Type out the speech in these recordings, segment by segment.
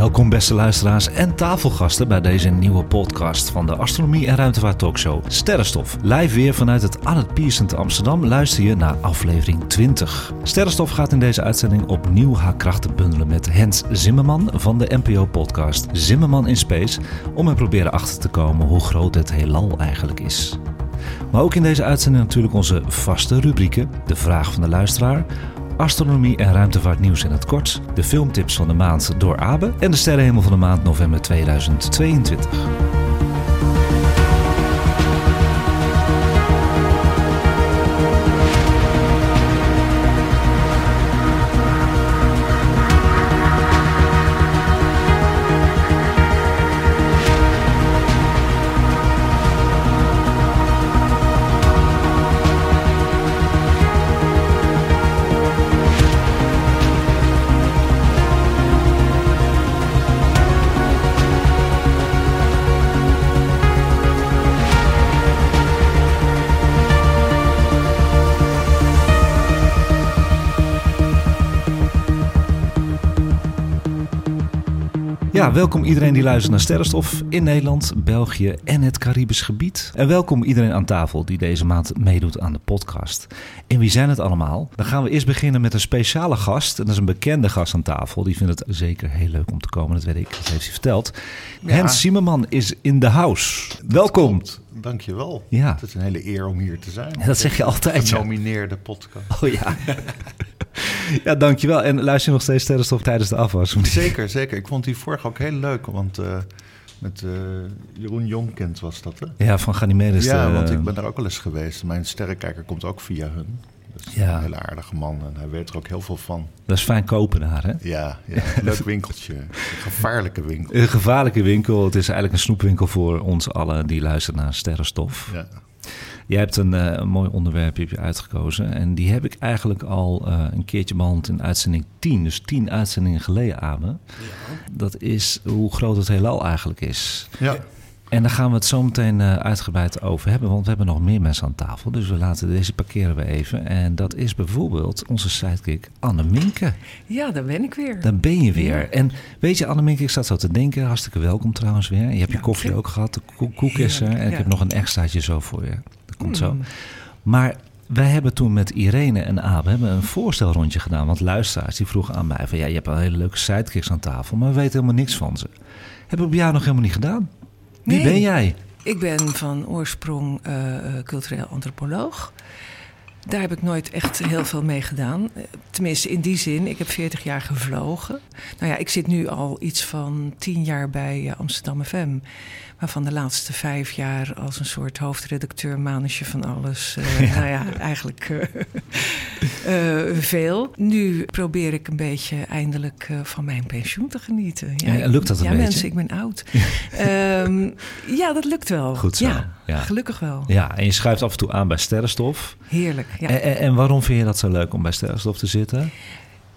Welkom beste luisteraars en tafelgasten bij deze nieuwe podcast van de Astronomie en Ruimtevaart Talkshow Sterrenstof. Live weer vanuit het Arnold Pierson te Amsterdam luister je naar aflevering 20. Sterrenstof gaat in deze uitzending opnieuw haar krachten bundelen met Hens Zimmerman van de NPO podcast Zimmerman in Space om er proberen achter te komen hoe groot het heelal eigenlijk is. Maar ook in deze uitzending natuurlijk onze vaste rubrieken, de vraag van de luisteraar, astronomie en ruimtevaartnieuws in het kort, de filmtips van de maand door Abe en de sterrenhemel van de maand november 2022. Ja, welkom iedereen die luistert naar Sterrenstof in Nederland, België en het Caribisch gebied. En welkom iedereen aan tafel die deze maand meedoet aan de podcast. En wie zijn het allemaal? Dan gaan we eerst beginnen met een speciale gast. En dat is een bekende gast aan tafel. Die vindt het zeker heel leuk om te komen, dat weet ik. Dat heeft hij verteld. Hens Zimmerman is in the house. welkom. Dankjewel. Ja. Het is een hele eer om hier te zijn. Dat zeg je altijd, ja. Genomineerde podcast. Oh ja. ja, dankjewel. En luister je nog steeds Sterrenstof tijdens de afwas? Zeker, zeker. Ik vond die vorige ook heel leuk, want uh, met uh, Jeroen Jonkent was dat, hè? Ja, van Ganymedes. Ja, de, want ik ben daar ook wel eens geweest. Mijn sterrenkijker komt ook via hun. Dat is Ja. een hele aardige man en hij weet er ook heel veel van. Dat is fijn kopen daar, hè? Ja, ja leuk winkeltje. Een gevaarlijke winkel. Een gevaarlijke winkel. Het is eigenlijk een snoepwinkel voor ons allen die luisteren naar Sterrenstof. Ja. Jij hebt een, eh, een mooi onderwerp heb je uitgekozen. En die heb ik eigenlijk al eh, een keertje behandeld in uitzending 10. Dus 10 uitzendingen geleden aan me. Dat is hoe groot het heelal eigenlijk is. ja. En daar gaan we het zo meteen eh, uitgebreid over hebben. Want we hebben nog meer mensen aan tafel. Dus we laten deze parkeren we even. En dat is bijvoorbeeld onze sidekick Anne Minke. Ja, daar ben ik weer. Daar ben je weer. Ja. En weet je, Anneminke, ik zat zo te denken. Hartstikke welkom trouwens weer. Je hebt je Ja, koffie ook gehad. De ko- koek is er. En ik ja. heb nog een extraatje zo voor je. Dat komt zo. Mm. Maar wij hebben toen met Irene en Abe hebben een voorstelrondje gedaan. Want luisteraars die vroegen aan mij van... Ja, je hebt al hele leuke sidekicks aan tafel. Maar we weten helemaal niks van ze. Hebben we bij jou nog helemaal niet gedaan. Wie Nee. ben jij? Ik ben van oorsprong eh, eh, cultureel antropoloog. Daar heb ik nooit echt heel veel mee gedaan. Eh, Tenminste, in die zin, ik heb 40 jaar gevlogen. Nou ja, ik zit nu al iets van 10 jaar bij Amsterdam FM. Waarvan de laatste vijf jaar als een soort hoofdredacteur, manusje van alles. eh, Nou ja, eigenlijk eh, eh, veel. Nu probeer ik een beetje eindelijk van mijn pensioen te genieten. Ja, lukt dat een ja, beetje? mensen, ik ben oud. Ehm, ja, dat lukt wel. Goed zo, Ja, ja. gelukkig wel. Ja, en je schuift af en toe aan bij Sterrenstof. Heerlijk. Ja. En, en waarom vind je dat zo leuk om bij Sterrenstof te zitten?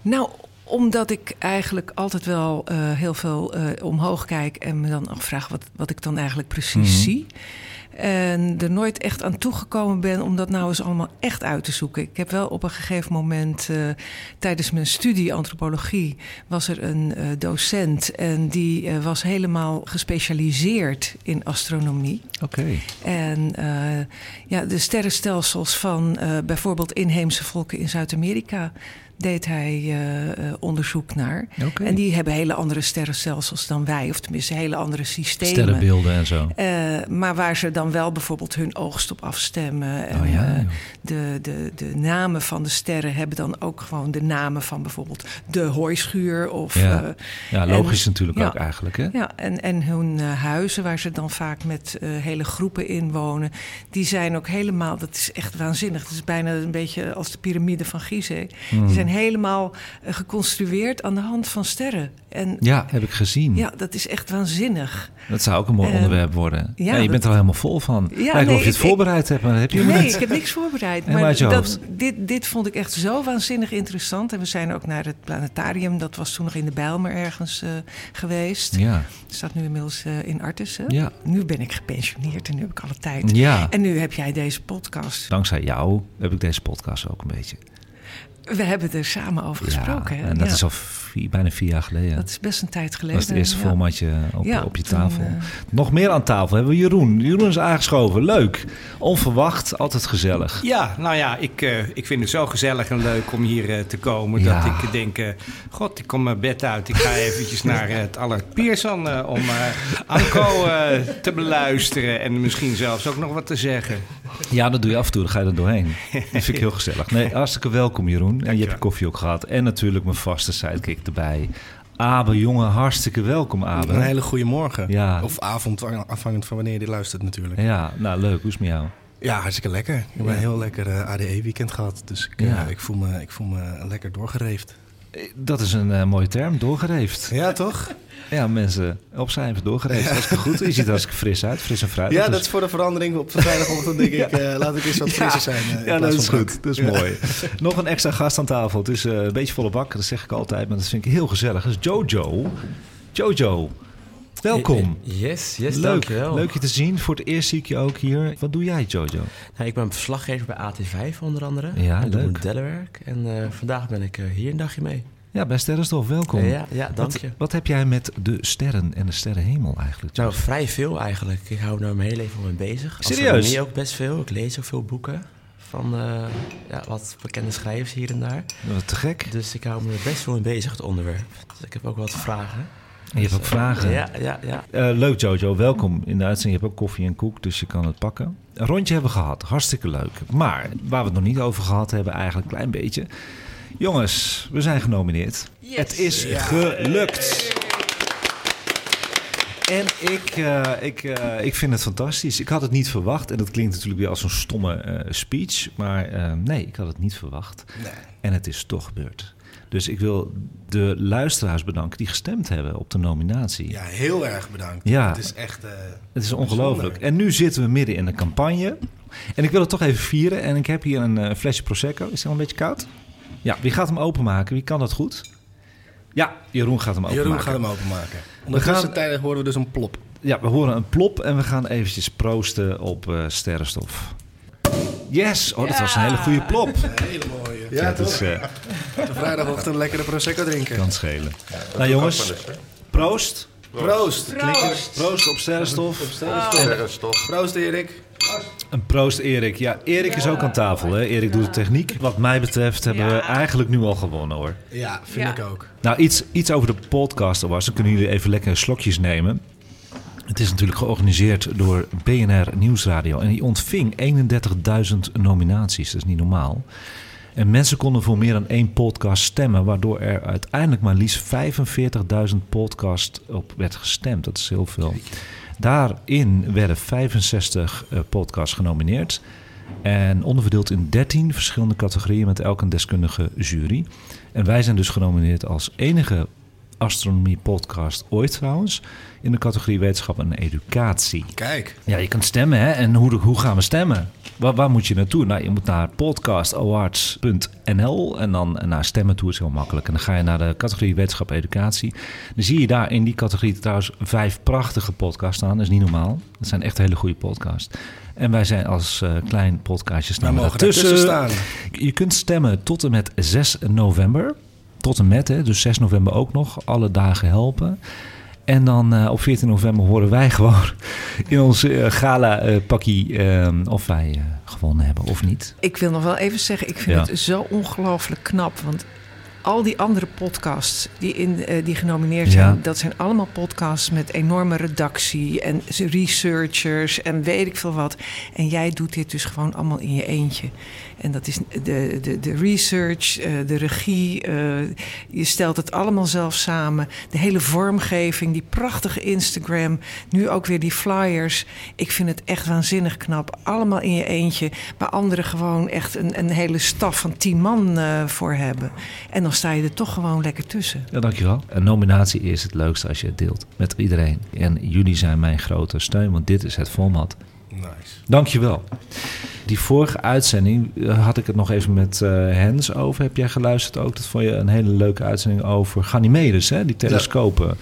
Nou, omdat ik eigenlijk altijd wel eh, heel veel eh, omhoog kijk en me dan afvraag wat, wat ik dan eigenlijk precies Mhm. zie. En er nooit echt aan toegekomen ben om dat nou eens allemaal echt uit te zoeken. Ik heb wel op een gegeven moment eh, tijdens mijn studie antropologie was er een docent en die was helemaal gespecialiseerd in astronomie. Oké. En ja, de sterrenstelsels van bijvoorbeeld inheemse volken in Zuid-Amerika deed hij eh, eh, onderzoek naar. En die hebben hele andere sterrenstelsels dan wij, of tenminste hele andere systemen. Sterrenbeelden en zo. Eh, maar waar ze dan wel bijvoorbeeld hun oogst op afstemmen. En, Oh ja, de, de, de namen van de sterren hebben dan ook gewoon de namen van bijvoorbeeld de hooischuur. Of, Ja. Ja, logisch en- natuurlijk ja. ook eigenlijk, hè? ja, en, en hun huizen, waar ze dan vaak met hele groepen in wonen, die zijn ook helemaal, dat is echt waanzinnig. Het is bijna een beetje als de piramide van Gizeh. Hmm. Zijn helemaal eh, geconstrueerd aan de hand van sterren. En Ja, heb ik gezien. ja, dat is echt waanzinnig. Dat zou ook een mooi Eh, onderwerp worden. Ja, ja, je dat- bent er al helemaal vol van. Ja, Lijkt wel nee, of je het ik- voorbereid hebt, maar dat heb je Nee, niet. ik heb niks voorbereid. Maar dat, dit, dit vond ik echt zo waanzinnig interessant. En we zijn ook naar het planetarium. Dat was toen nog in de Bijlmer ergens eh, geweest. Ja, Staat nu inmiddels eh, in Artes. hè? Ja. Nu ben ik gepensioneerd en nu heb ik alle tijd. ja. En nu heb jij deze podcast. Dankzij jou heb ik deze podcast ook een beetje. We hebben er samen over gesproken. ja, en dat is al vier- bijna vier jaar geleden. Dat is best een tijd Dat geleden. was het eerste ja. formatje op, Ja, op je toen, tafel. eh, Nog meer aan tafel hebben we Jeroen. Jeroen is aangeschoven. Leuk. Onverwacht. Altijd gezellig. Ja, nou ja, ik, eh, ik vind het zo gezellig en leuk om hier eh, te komen. Ja. Dat ik denk, god, ik kom mijn bed uit. Ik ga eventjes naar het Allard Pierson eh, om eh Anko eh, te beluisteren. En misschien zelfs ook nog wat te zeggen. Ja, dat doe je af en toe. Dan ga je er doorheen. Dat vind ik heel gezellig. Nee, hartstikke welkom Jeroen. En je hebt je koffie ook gehad. En natuurlijk mijn vaste sidekick erbij. Abe, jongen, hartstikke welkom Abe. Een hele goede morgen. Ja. Of avond, afhankelijk van wanneer je dit luistert natuurlijk. Ja, nou leuk. Hoe is het met jou? Ja, hartstikke lekker. Ik heb Ja. een heel lekker eh, ADE-weekend gehad. Dus ik, eh, Ja. ik, voel me, ik voel me lekker doorgereefd. Dat is een eh, mooie term, doorgereefd. Ja, toch? Ja, mensen, opzij even doorgereefd. Hartstikke goed. Je ziet er hartstikke fris uit. Fris en fruitig. Ja, Dus- dat is voor de verandering. Op de vrijdagochtend denk ik, eh, laat ik eens wat frisser zijn. eh, Ja, dat is goed. Dat is mooi. Nog een extra gast aan tafel. Het is een beetje volle bak, dat zeg ik altijd, maar dat vind ik heel gezellig. Dat is Jojo. Jojo, welkom. Yes, yes, Leuk, dankjewel. leuk je te zien. Voor het eerst zie ik je ook hier. Wat doe jij, Jojo? Nou, ik ben verslaggever bij AT5 onder andere. Ja, ik doe leuk. modellenwerk. En eh, vandaag ben ik eh, hier een dagje mee. Ja, bij Sterrenstof, welkom. Eh, ja, ja, dank wat, je. wat heb jij met de sterren en de sterrenhemel eigenlijk? Nou, vrij veel eigenlijk. Ik hou er mijn hele leven mee bezig. Serieus? Astronomie ook best veel. Ik lees ook veel boeken van eh, ja, wat bekende schrijvers hier en daar. Wat te gek. Dus ik hou me best veel mee bezig, het onderwerp. Dus ik heb ook wat vragen. Je hebt ook vragen. Ja, ja, ja. Eh, leuk Jojo, welkom in de uitzending. Je hebt ook koffie en koek, dus je kan het pakken. Een rondje hebben we gehad, hartstikke leuk. Maar waar we het nog niet over gehad hebben, eigenlijk een klein beetje. Jongens, we zijn genomineerd. Het is gelukt. En ik, eh, ik, eh, ik vind het fantastisch. Ik had het niet verwacht. En dat klinkt natuurlijk weer als een stomme eh, speech. Maar nee, ik had het niet verwacht. En het is toch gebeurd. Dus ik wil de luisteraars bedanken die gestemd hebben op de nominatie. Ja, heel erg bedankt. Ja. Het is echt... eh, Het is ongelooflijk. En nu zitten we midden in de campagne. En ik wil het toch even vieren. En ik heb hier een eh, flesje Prosecco. Is het al een beetje koud? Ja, wie gaat hem openmaken? Wie kan dat goed? Ja, Jeroen gaat hem openmaken. Jeroen gaat hem openmaken. Ondertussen gaan- tijden horen we dus een plop. Ja, we horen een plop en we gaan eventjes proosten op eh, sterrenstof. Yes! Oh, dat was een hele goede plop. Hele mooie. Ja, toch? is, eh, De vrijdagochtend een lekkere Prosecco drinken. kan schelen. nou jongens, proost. Proost. Proost op sterrenstof. Proost Erik. Een proost Erik. Ja, Erik is ook aan tafel. Hè? Erik doet de techniek. Wat mij betreft hebben we eigenlijk nu al gewonnen hoor. Ja, vind Ja. ik ook. Nou, iets, iets over de podcast awards. Dan kunnen jullie even lekker slokjes nemen. Het is natuurlijk georganiseerd door BNR Nieuwsradio. En die ontving 31.000 nominaties. Dat is niet normaal. En mensen konden voor meer dan één podcast stemmen. Waardoor er uiteindelijk maar liefst 45.000 podcast op werd gestemd. Dat is heel veel. Daarin werden 65 eh, podcasts genomineerd. En onderverdeeld in 13 verschillende categorieën met elk een deskundige jury. En wij zijn dus genomineerd als enige astronomie podcast ooit trouwens. In de categorie wetenschap en educatie. Kijk. Ja, je kunt stemmen hè. En hoe, hoe gaan we stemmen? Waar, waar moet je naartoe? Nou, je moet naar podcastawards.nl en dan naar stemmen toe is heel makkelijk. En dan ga je naar de categorie wetenschap en educatie. Dan zie je daar in die categorie trouwens vijf prachtige podcasts staan. Dat is niet normaal. Dat zijn echt hele goede podcasts. En wij zijn als eh, klein podcastje staan daartussen staan. Je kunt stemmen tot en met 6 november. Tot en met, hè, dus 6 november ook nog. Alle dagen helpen. En dan eh, op 14 november horen wij gewoon in ons eh, gala-pakkie of wij eh, gewonnen hebben of niet. Ik wil nog wel even zeggen, ik vind Ja. het zo ongelooflijk knap. Want al die andere podcasts die, in, eh, die genomineerd zijn, Ja. dat zijn allemaal podcasts met enorme redactie en researchers en weet ik veel wat. En jij doet dit dus gewoon allemaal in je eentje. En dat is de, de, de research, eh, de regie. eh, je stelt het allemaal zelf samen. De hele vormgeving, die prachtige Instagram. Nu ook weer die flyers. Ik vind het echt waanzinnig knap. Allemaal in je eentje. Waar anderen gewoon echt een, een hele staf van tien man eh, voor hebben. En dan sta je er toch gewoon lekker tussen. Ja, dankjewel. Een nominatie is het leukste als je het deelt met iedereen. En jullie zijn mijn grote steun, want dit is het format. Nice. Dankjewel. Die vorige uitzending eh, had ik het nog even met eh, Hens over. Heb jij geluisterd ook? Dat vond je een hele leuke uitzending over Ganymedes, hè? die telescopen.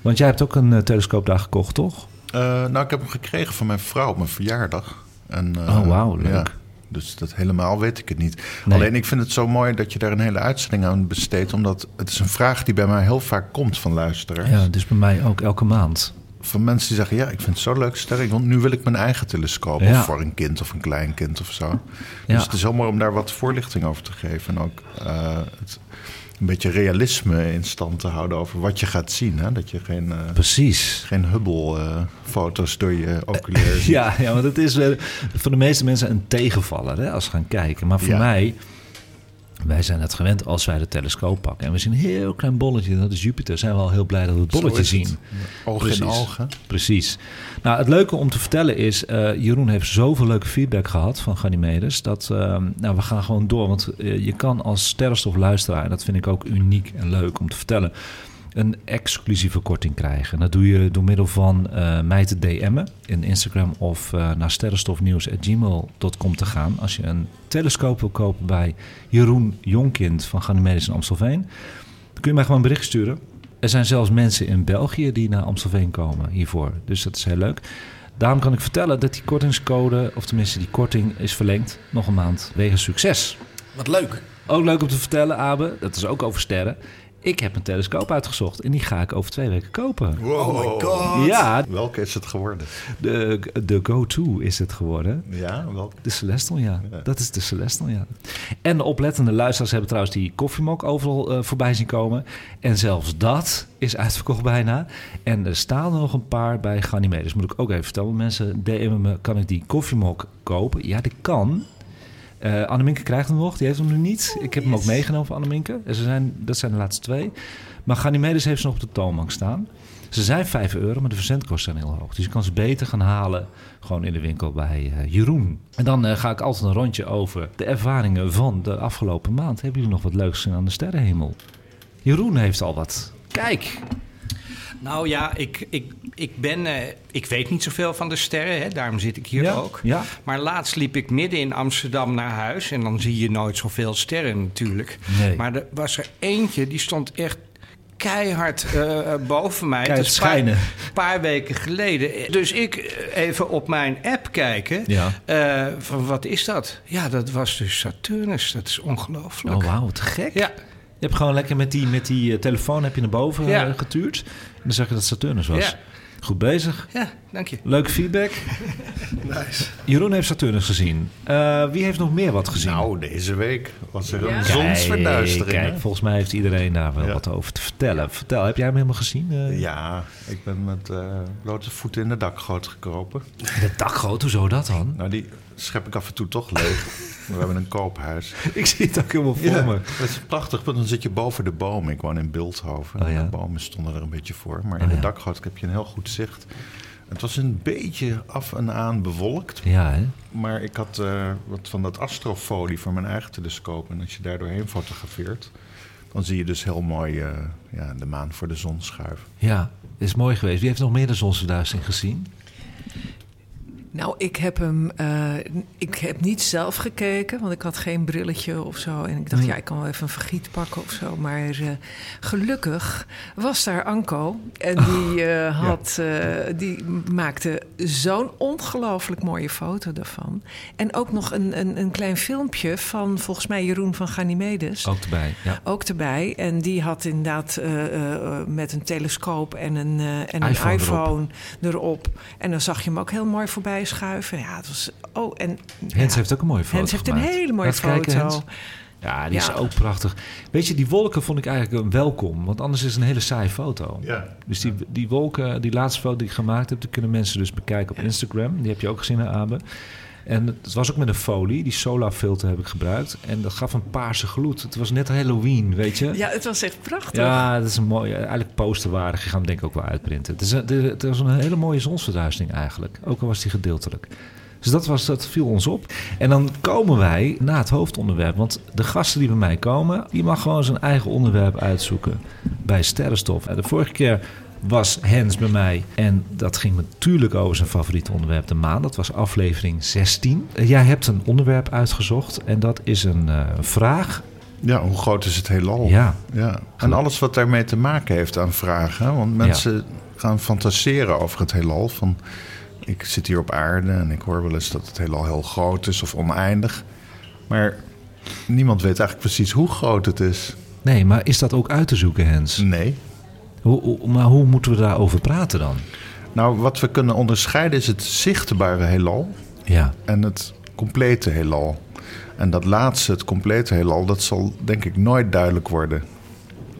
Want jij hebt ook een eh, telescoop daar gekocht, toch? Nou, ik heb hem gekregen van mijn vrouw op mijn verjaardag. En, Oh, wauw, leuk. Ja, dus dat helemaal weet ik het niet. Nee. Alleen ik vind het zo mooi dat je daar een hele uitzending aan besteedt. Omdat het is een vraag die bij mij heel vaak komt van luisteraars. Ja, dus bij mij ook elke maand. Van mensen die zeggen, ja, ik vind het zo leuk sterk. Want nu wil ik mijn eigen telescoop. Ja. Of voor een kind of een kleinkind of zo. Ja. Dus het is heel mooi om daar wat voorlichting over te geven. En ook eh, het, een beetje realisme in stand te houden over wat je gaat zien. Hè? Dat je geen, eh, Precies. geen Hubble-foto's door je oculair ziet. Ja, ja, want het is eh, voor de meeste mensen een tegenvaller hè, als ze gaan kijken. Maar voor Ja. mij, wij zijn het gewend als wij de telescoop pakken. En we zien een heel klein bolletje, dat is Jupiter. Zijn we al heel blij dat we het bolletje zien. Oog Precies. in oog, hè? Precies. Nou, het leuke om te vertellen is, eh, Jeroen heeft zoveel leuke feedback gehad van Ganymedes. Dat, eh, nou, we gaan gewoon door. Want eh, je kan als sterrenstofluisteraar, en dat vind ik ook uniek en leuk om te vertellen, een exclusieve korting krijgen. En dat doe je door middel van eh, mij te DM'en in Instagram of eh, naar sterrenstofnieuws.gmail.com te gaan. Als je een telescoop wil kopen bij Jeroen Jonkind van Ganymedes in Amstelveen, dan kun je mij gewoon een bericht sturen. Er zijn zelfs mensen in België die naar Amstelveen komen hiervoor. Dus dat is heel leuk. Daarom kan ik vertellen dat die kortingscode, of tenminste die korting, is verlengd nog een maand wegens succes. Wat leuk. Ook leuk om te vertellen, Abe, dat is ook over sterren. Ik heb een telescoop uitgezocht en die ga ik over twee weken kopen. Wow. Oh my god. Ja, Welke is het geworden? de, de go-to is het geworden. Ja, welke? De Celestal, ja. Ja. Dat is de Celestal, ja. En de oplettende luisteraars hebben trouwens die koffiemok overal eh, voorbij zien komen. En zelfs dat is uitverkocht bijna. En er staan er nog een paar bij Ganymedes. Moet ik ook even vertellen. Mensen DM'en me, kan ik die koffiemok kopen? Ja, dat kan. Eh Anneminke krijgt hem nog, die heeft hem nu niet. Ik heb hem ook meegenomen van Anneminke. En Ze zijn, dat zijn de laatste twee. Maar Ganymedes heeft ze nog op de toonbank staan. Ze zijn 5 euro, maar de verzendkosten zijn heel hoog. Dus je kan ze beter gaan halen gewoon in de winkel bij eh, Jeroen. En dan eh, ga ik altijd een rondje over de ervaringen van de afgelopen maand. Hebben jullie nog wat leuks gezien aan de sterrenhemel? Jeroen heeft al wat. Kijk, Nou ja, ik, ik, ik ben... eh, ik weet niet zoveel van de sterren, hè, daarom zit ik hier Ja, ook. ja. Maar laatst liep ik midden in Amsterdam naar huis... en dan zie je nooit zoveel sterren natuurlijk. Nee. Maar er was er eentje, die stond echt keihard eh, boven mij. Keihard een paar- schijnen. paar weken geleden. Dus ik eh, even op mijn app kijken. Ja. Eh, van wat is dat? Ja, dat was dus Saturnus. Dat is ongelooflijk. Oh wauw, wat gek. Ja, Je hebt gewoon lekker met die, met die eh, telefoon heb je naar boven Ja. eh, getuurd. En dan zag je dat Saturnus was. Ja. Goed bezig. ja, dank je. Leuke feedback. Nice. Jeroen heeft Saturnus gezien. Eh, wie heeft nog meer wat gezien? Nou, deze week was er een Ja. zonsverduistering. Kijk, hè? volgens mij heeft iedereen daar wel Ja. wat over te vertellen. Vertel, heb jij hem helemaal gezien? eh? Ja, ik ben met eh, blote voeten in de dakgoot gekropen. De dakgoot, hoezo dat dan? Nou, die schep ik af en toe toch leeg. We hebben een koophuis. Ik zie het ook helemaal voor me. dat is prachtig, want dan zit je boven de bomen. Ik woon in Beeldhoven. Oh ja. De bomen stonden er een beetje voor. Maar Oh in de ja. dakgoot heb je een heel goed zicht. Het was een beetje af en aan bewolkt. Ja, hè? Maar ik had eh, wat van dat astrofolie voor mijn eigen telescoop. En als je daar doorheen fotografeert... dan zie je dus heel mooi eh, ja, de maan voor de zon schuiven. Ja, is mooi geweest. Wie heeft nog meer de zonsverduistering gezien? Nou, ik heb hem. eh, ik heb niet zelf gekeken, want ik had geen brilletje of zo. En ik dacht, ja, ik kan wel even een vergiet pakken of zo. Maar eh, gelukkig was daar Anko. En die, eh, had, die maakte zo'n ongelooflijk mooie foto daarvan. En ook nog een, een, een klein filmpje van volgens mij Jeroen van Ganymedes. Ook erbij, ja. Ook erbij. En die had inderdaad met een telescoop en een, en een iPhone iPhone, erop. erop. En dan zag je hem ook heel mooi voorbij schuiven. Ja, het was. Oh, en. Hens ja, heeft ook een mooie foto Hens heeft een gemaakt. hele mooie Laat foto. kijken, Hens. Ja, die is ook prachtig. Weet je, die wolken vond ik eigenlijk een welkom. Want anders is het een hele saaie foto. Ja. Dus die, die wolken, die laatste foto die ik gemaakt heb... die kunnen mensen dus bekijken op Instagram. Die heb je ook gezien, hè, Abe. En het was ook met een folie. Die solar filter heb ik gebruikt. En dat gaf een paarse gloed. Het was net Halloween, weet je? Ja, het was echt prachtig. Ja, dat is een mooie, eigenlijk posterwaardig. Je gaat hem denk ik ook wel uitprinten. Het, is een, het was een hele mooie zonsverduistering eigenlijk. Ook al was die gedeeltelijk. Dus dat, was, dat viel ons op. En dan komen wij na het hoofdonderwerp. Want de gasten die bij mij komen... die mag gewoon zijn eigen onderwerp uitzoeken bij Sterrenstof. En de vorige keer was Hens bij mij. En dat ging natuurlijk over zijn favoriete onderwerp, de maan. Dat was aflevering 16. Eh, Jij hebt een onderwerp uitgezocht. En dat is een eh, vraag. Ja, hoe groot is het heelal? Ja. ja. En alles wat daarmee te maken heeft aan vragen. Want mensen gaan fantaseren over het heelal. Van, ik zit hier op aarde en ik hoor wel eens dat het heelal heel groot is of oneindig. Maar niemand weet eigenlijk precies hoe groot het is. Nee, maar is dat ook uit te zoeken, Hens? Nee. Hoe, hoe- maar hoe moeten we daarover praten dan? Nou, wat we kunnen onderscheiden is het zichtbare heelal Ja, en het complete heelal. En dat laatste, het complete heelal, dat zal denk ik nooit duidelijk worden.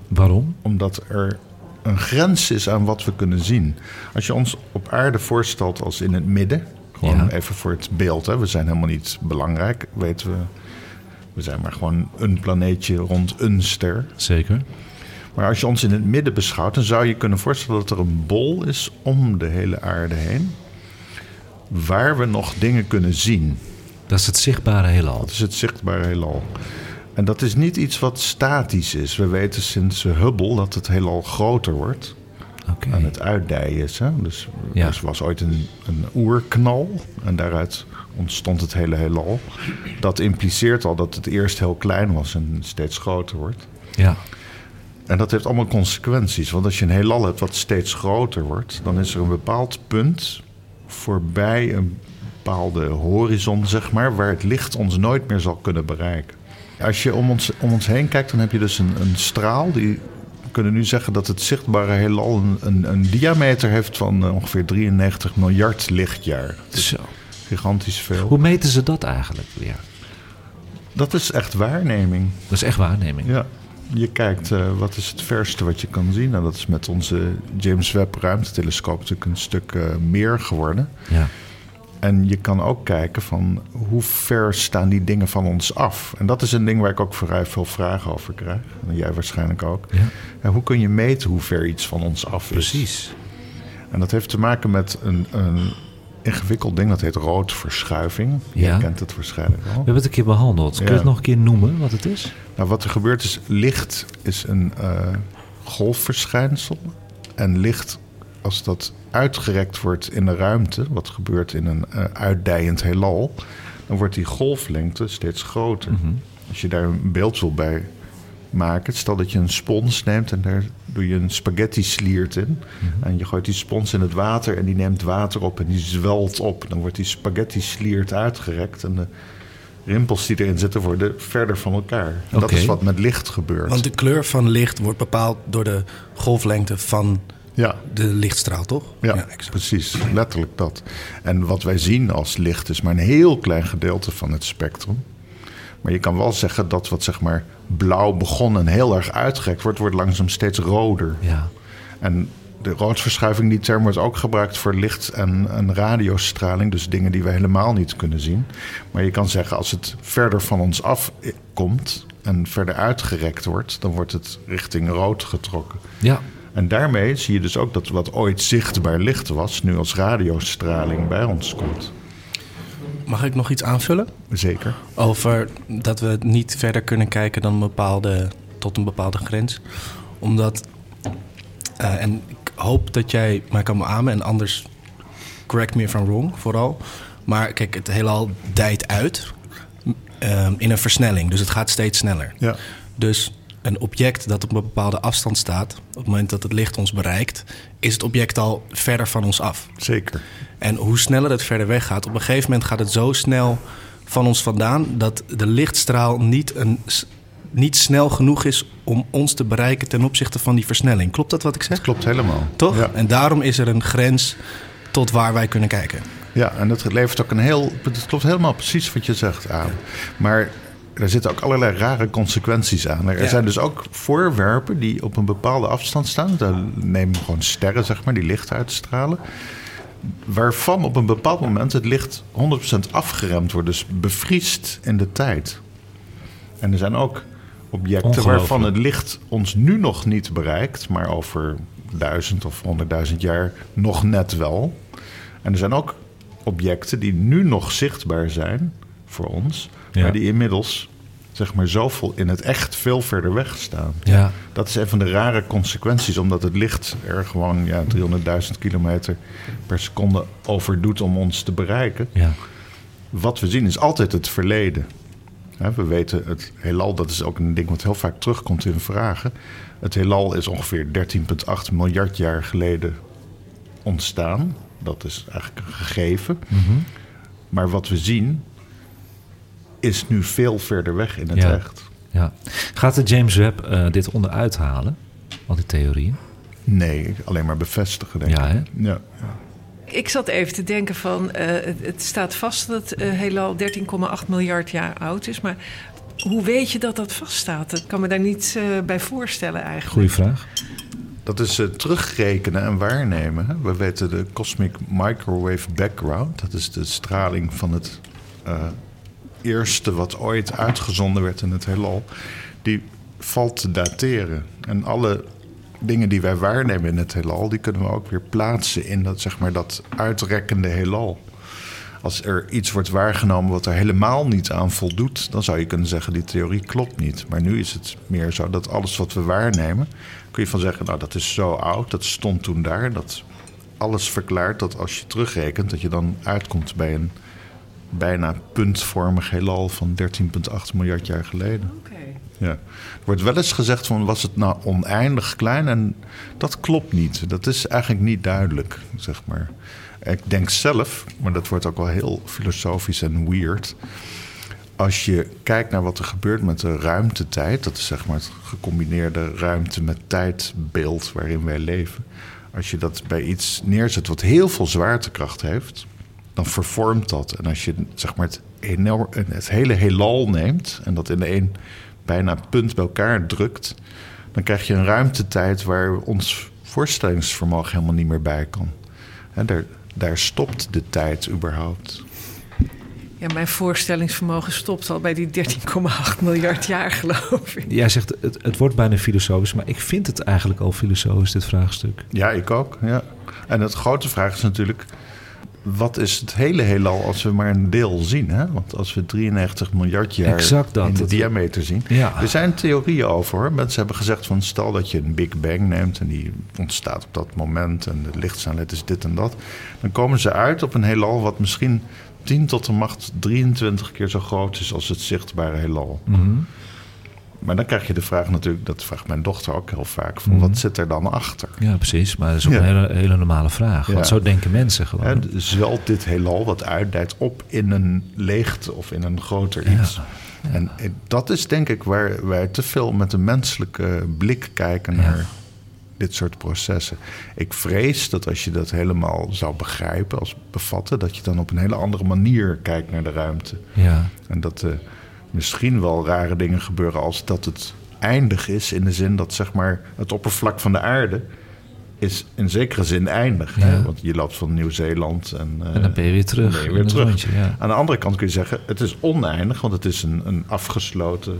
waarom? Omdat er een grens is aan wat we kunnen zien. Als je ons op aarde voorstelt als in het midden, gewoon Ja. even voor het beeld, hè, we zijn helemaal niet belangrijk, weten we. We zijn maar gewoon een planeetje rond een ster. Zeker. Maar als je ons in het midden beschouwt, dan zou je kunnen voorstellen dat er een bol is om de hele aarde heen. Waar we nog dingen kunnen zien. Dat is het zichtbare heelal. Dat is het zichtbare heelal. En dat is niet iets wat statisch is. We weten sinds Hubble dat het heelal groter wordt. Oké. aan het uitdijen is. Hè? Dus Ja. er was ooit een, een oerknal en daaruit ontstond het hele heelal. Dat impliceert al dat het eerst heel klein was en steeds groter wordt. Ja, En dat heeft allemaal consequenties. Want als je een heelal hebt wat steeds groter wordt, dan is er een bepaald punt voorbij een bepaalde horizon, zeg maar, waar het licht ons nooit meer zal kunnen bereiken. Als je om ons, om ons heen kijkt, dan heb je dus een, een straal die. We kunnen nu zeggen dat het zichtbare heelal een, een, een diameter heeft van eh, ongeveer 93 miljard lichtjaar. zo. Gigantisch veel. Hoe meten ze dat eigenlijk weer? Dat is echt waarneming. Dat is echt waarneming. Ja, je kijkt eh, wat is het verste wat je kan zien. En dat is met onze James Webb ruimtetelescoop natuurlijk een stuk eh, meer geworden. Ja. En je kan ook kijken van hoe ver staan die dingen van ons af. En dat is een ding waar ik ook vrij veel vragen over krijg. En jij waarschijnlijk ook. Ja. En hoe kun je meten hoe ver iets van ons af is? Precies. En dat heeft te maken met een, een ingewikkeld ding dat heet roodverschuiving. Ja. Je kent het waarschijnlijk We wel. hebben het een keer behandeld. Kun je Ja. het nog een keer noemen wat het is? Nou, wat er gebeurt is, licht is een eh, golfverschijnsel. En licht, als dat uitgerekt wordt in de ruimte, wat gebeurt in een eh, uitdijend heelal, dan wordt die golflengte steeds groter. Als je daar een beeld wil bij maken, stel dat je een spons neemt en daar doe je een spaghetti sliert in. En je gooit die spons in het water en die neemt water op en die zwelt op. Dan wordt die spaghetti sliert uitgerekt en de rimpels die erin zitten worden verder van elkaar. En Dat is wat met licht gebeurt. Want de kleur van licht wordt bepaald door de golflengte van ja, de lichtstraal, toch? ja, precies. Letterlijk dat. En wat wij zien als licht is maar een heel klein gedeelte van het spectrum. Maar je kan wel zeggen dat wat zeg maar blauw begonnen en heel erg uitgerekt wordt, wordt langzaam steeds roder. Ja. En de roodverschuiving, die term wordt ook gebruikt voor licht en, en radiostraling. Dus dingen die we helemaal niet kunnen zien. Maar je kan zeggen, als het verder van ons af i- komt en verder uitgerekt wordt, dan wordt het richting rood getrokken. Ja. En daarmee zie je dus ook dat wat ooit zichtbaar licht was, nu als radiostraling bij ons komt. Mag ik nog iets aanvullen? Zeker. Over dat we niet verder kunnen kijken dan een bepaalde, tot een bepaalde grens. Omdat, eh, en ik hoop dat jij mij kan beamen en anders correct me if I'm wrong vooral. Maar kijk, het heelal dijt uit eh, in een versnelling. Dus het gaat steeds sneller. Ja. Dus een object dat op een bepaalde afstand staat, op het moment dat het licht ons bereikt, is het object al verder van ons af. Zeker. En hoe sneller het verder weg gaat, op een gegeven moment gaat het zo snel van ons vandaan dat de lichtstraal niet, een, niet snel genoeg is om ons te bereiken ten opzichte van die versnelling. Klopt dat wat ik zeg? Dat klopt helemaal. Toch? Ja. En daarom is er een grens tot waar wij kunnen kijken. Ja, en dat levert ook een heel. Het klopt helemaal precies wat je zegt aan. Maar er zitten ook allerlei rare consequenties aan. Er Ja. zijn dus ook voorwerpen die op een bepaalde afstand staan. Dan nemen gewoon sterren, zeg maar, die licht uitstralen. Waarvan op een bepaald moment het licht 100% afgeremd wordt. Dus bevriest in de tijd. En er zijn ook objecten waarvan het licht ons nu nog niet bereikt. Maar over duizend of honderdduizend jaar nog net wel. En er zijn ook objecten die nu nog zichtbaar zijn voor ons. Ja. Maar die inmiddels zeg maar zoveel in het echt veel verder weg staan. Ja. Dat is een van de rare consequenties, omdat het licht er gewoon ja, 300.000 kilometer per seconde over doet om ons te bereiken. Ja. Wat we zien is altijd het verleden. We weten het heelal, dat is ook een ding wat heel vaak terugkomt in vragen. Het heelal is ongeveer 13,8 miljard jaar geleden ontstaan. Dat is eigenlijk een gegeven. Maar wat we zien is nu veel verder weg in het Ja. echt. ja. Gaat de James Webb eh, dit onderuit halen? Al die theorieën? Nee, alleen maar bevestigen, denk Ja, ik. hè? Ja. Ik zat even te denken van, eh, het, staat vast dat het eh, heelal 13,8 miljard jaar oud is. Maar hoe weet je dat dat vaststaat? Ik kan me daar niet eh, bij voorstellen eigenlijk. Goeie vraag. Dat is eh, terugrekenen en waarnemen. Hè? We weten de cosmic microwave background. Dat is de straling van het eh, eerste wat ooit uitgezonden werd in het heelal. Die valt te dateren. En alle dingen die wij waarnemen in het heelal... die kunnen we ook weer plaatsen in dat, zeg maar, dat uitrekkende heelal. Als er iets wordt waargenomen wat er helemaal niet aan voldoet... dan zou je kunnen zeggen, die theorie klopt niet. Maar nu is het meer zo dat alles wat we waarnemen... kun je van zeggen, nou dat is zo oud, dat stond toen daar... dat alles verklaart dat als je terugrekent... dat je dan uitkomt bij een bijna puntvormig heelal van 13,8 miljard jaar geleden. Ja. Er wordt wel eens gezegd van was het nou oneindig klein en dat klopt niet. Dat is eigenlijk niet duidelijk, zeg maar. Ik denk zelf, maar dat wordt ook wel heel filosofisch en weird. Als je kijkt naar wat er gebeurt met de ruimtetijd, dat is zeg maar het gecombineerde ruimte met tijdbeeld waarin wij leven. Als je dat bij iets neerzet wat heel veel zwaartekracht heeft, dan vervormt dat. En als je zeg maar, het, enorm, het hele heelal neemt en dat in één bijna punt bij elkaar drukt, dan krijg je een ruimtetijd waar ons voorstellingsvermogen helemaal niet meer bij kan. En daar, daar stopt de tijd überhaupt. Ja, mijn voorstellingsvermogen stopt al bij die 13,8 miljard jaar, geloof ik. Jij zegt het, het wordt bijna filosofisch, maar ik vind het eigenlijk al filosofisch, dit vraagstuk. Ja, ik ook. Ja. En het grote vraag is natuurlijk: wat is het hele heelal als we maar een deel zien? Hè? Want als we 93 miljard jaar Exact dat. in de diameter zien. Ja. Er zijn theorieën over. Hoor. Mensen hebben gezegd van stel dat je een Big Bang neemt en die ontstaat op dat moment en de lichtsnelheid is dit en dat. Dan komen ze uit op een heelal wat misschien 10 tot de macht 23 keer zo groot is als het zichtbare heelal. Mhm. Maar dan krijg je de vraag natuurlijk, dat vraagt mijn dochter ook heel vaak, van Mhm. wat zit er dan achter? Ja, precies. Maar dat is ook Ja. een hele, hele normale vraag. Ja. Want zo denken mensen gewoon. Hè, zwelt dit heelal wat uitdijt op in een leegte of in een groter iets. En eh, dat is denk ik waar wij te veel met een menselijke blik kijken naar dit soort processen. Ik vrees dat als je dat helemaal zou begrijpen, als bevatten, dat je dan op een hele andere manier kijkt naar de ruimte. Ja. En dat er misschien wel rare dingen gebeuren als dat het eindig is. In de zin dat zeg maar het oppervlak van de aarde is in zekere zin eindig. Hè? Want je loopt van Nieuw-Zeeland en, eh, En dan ben je weer terug. ben je weer terug. rondje, ja. Aan de andere kant kun je zeggen, het is oneindig, want het is een, een afgesloten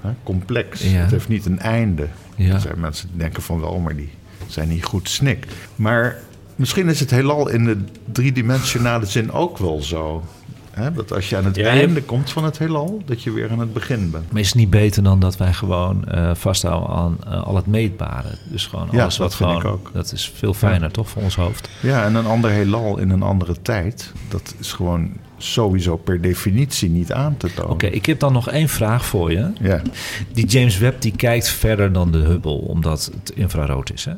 hè, complex. Ja. Het heeft niet een einde. Ja. Er zijn mensen die denken van wel, maar die zijn niet goed snik. Maar misschien is het heelal in de driedimensionale zin ook wel zo. Hè? Dat als je aan het Ja, je- einde komt van het heelal, dat je weer aan het begin bent. Maar is het niet beter dan dat wij gewoon eh, vasthouden aan eh, al het meetbare? Dus gewoon Ja, alles dat wat gewoon... ik ook. Dat is veel fijner, toch, voor ons hoofd? Ja, en een ander heelal in een andere tijd, dat is gewoon sowieso per definitie niet aan te tonen. Oké, ik heb dan nog één vraag voor je. Ja. Die James Webb die kijkt verder dan de Hubble, omdat het infrarood is. Hè?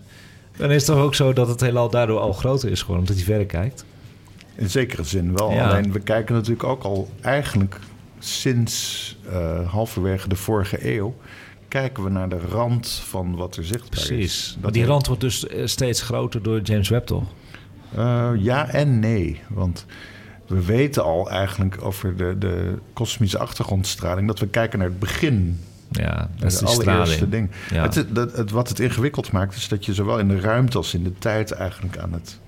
Dan is het toch ook zo dat het heelal daardoor al groter is, gewoon omdat hij verder kijkt? In zekere zin wel. Ja. Alleen we kijken natuurlijk ook al eigenlijk sinds eh, halverwege de vorige eeuw. kijken we naar de rand van wat er zichtbaar is. Precies. Maar die rand wordt dus eh, steeds groter door James Webb, toch? Eh, ja en nee. Want we weten al eigenlijk over de, de kosmische achtergrondstraling... dat we kijken naar het begin Ja, dat is de de allereerste straling. ding. Ja. Het, het, het- wat het ingewikkeld maakt, is dat je zowel in de ruimte als in de tijd eigenlijk aan het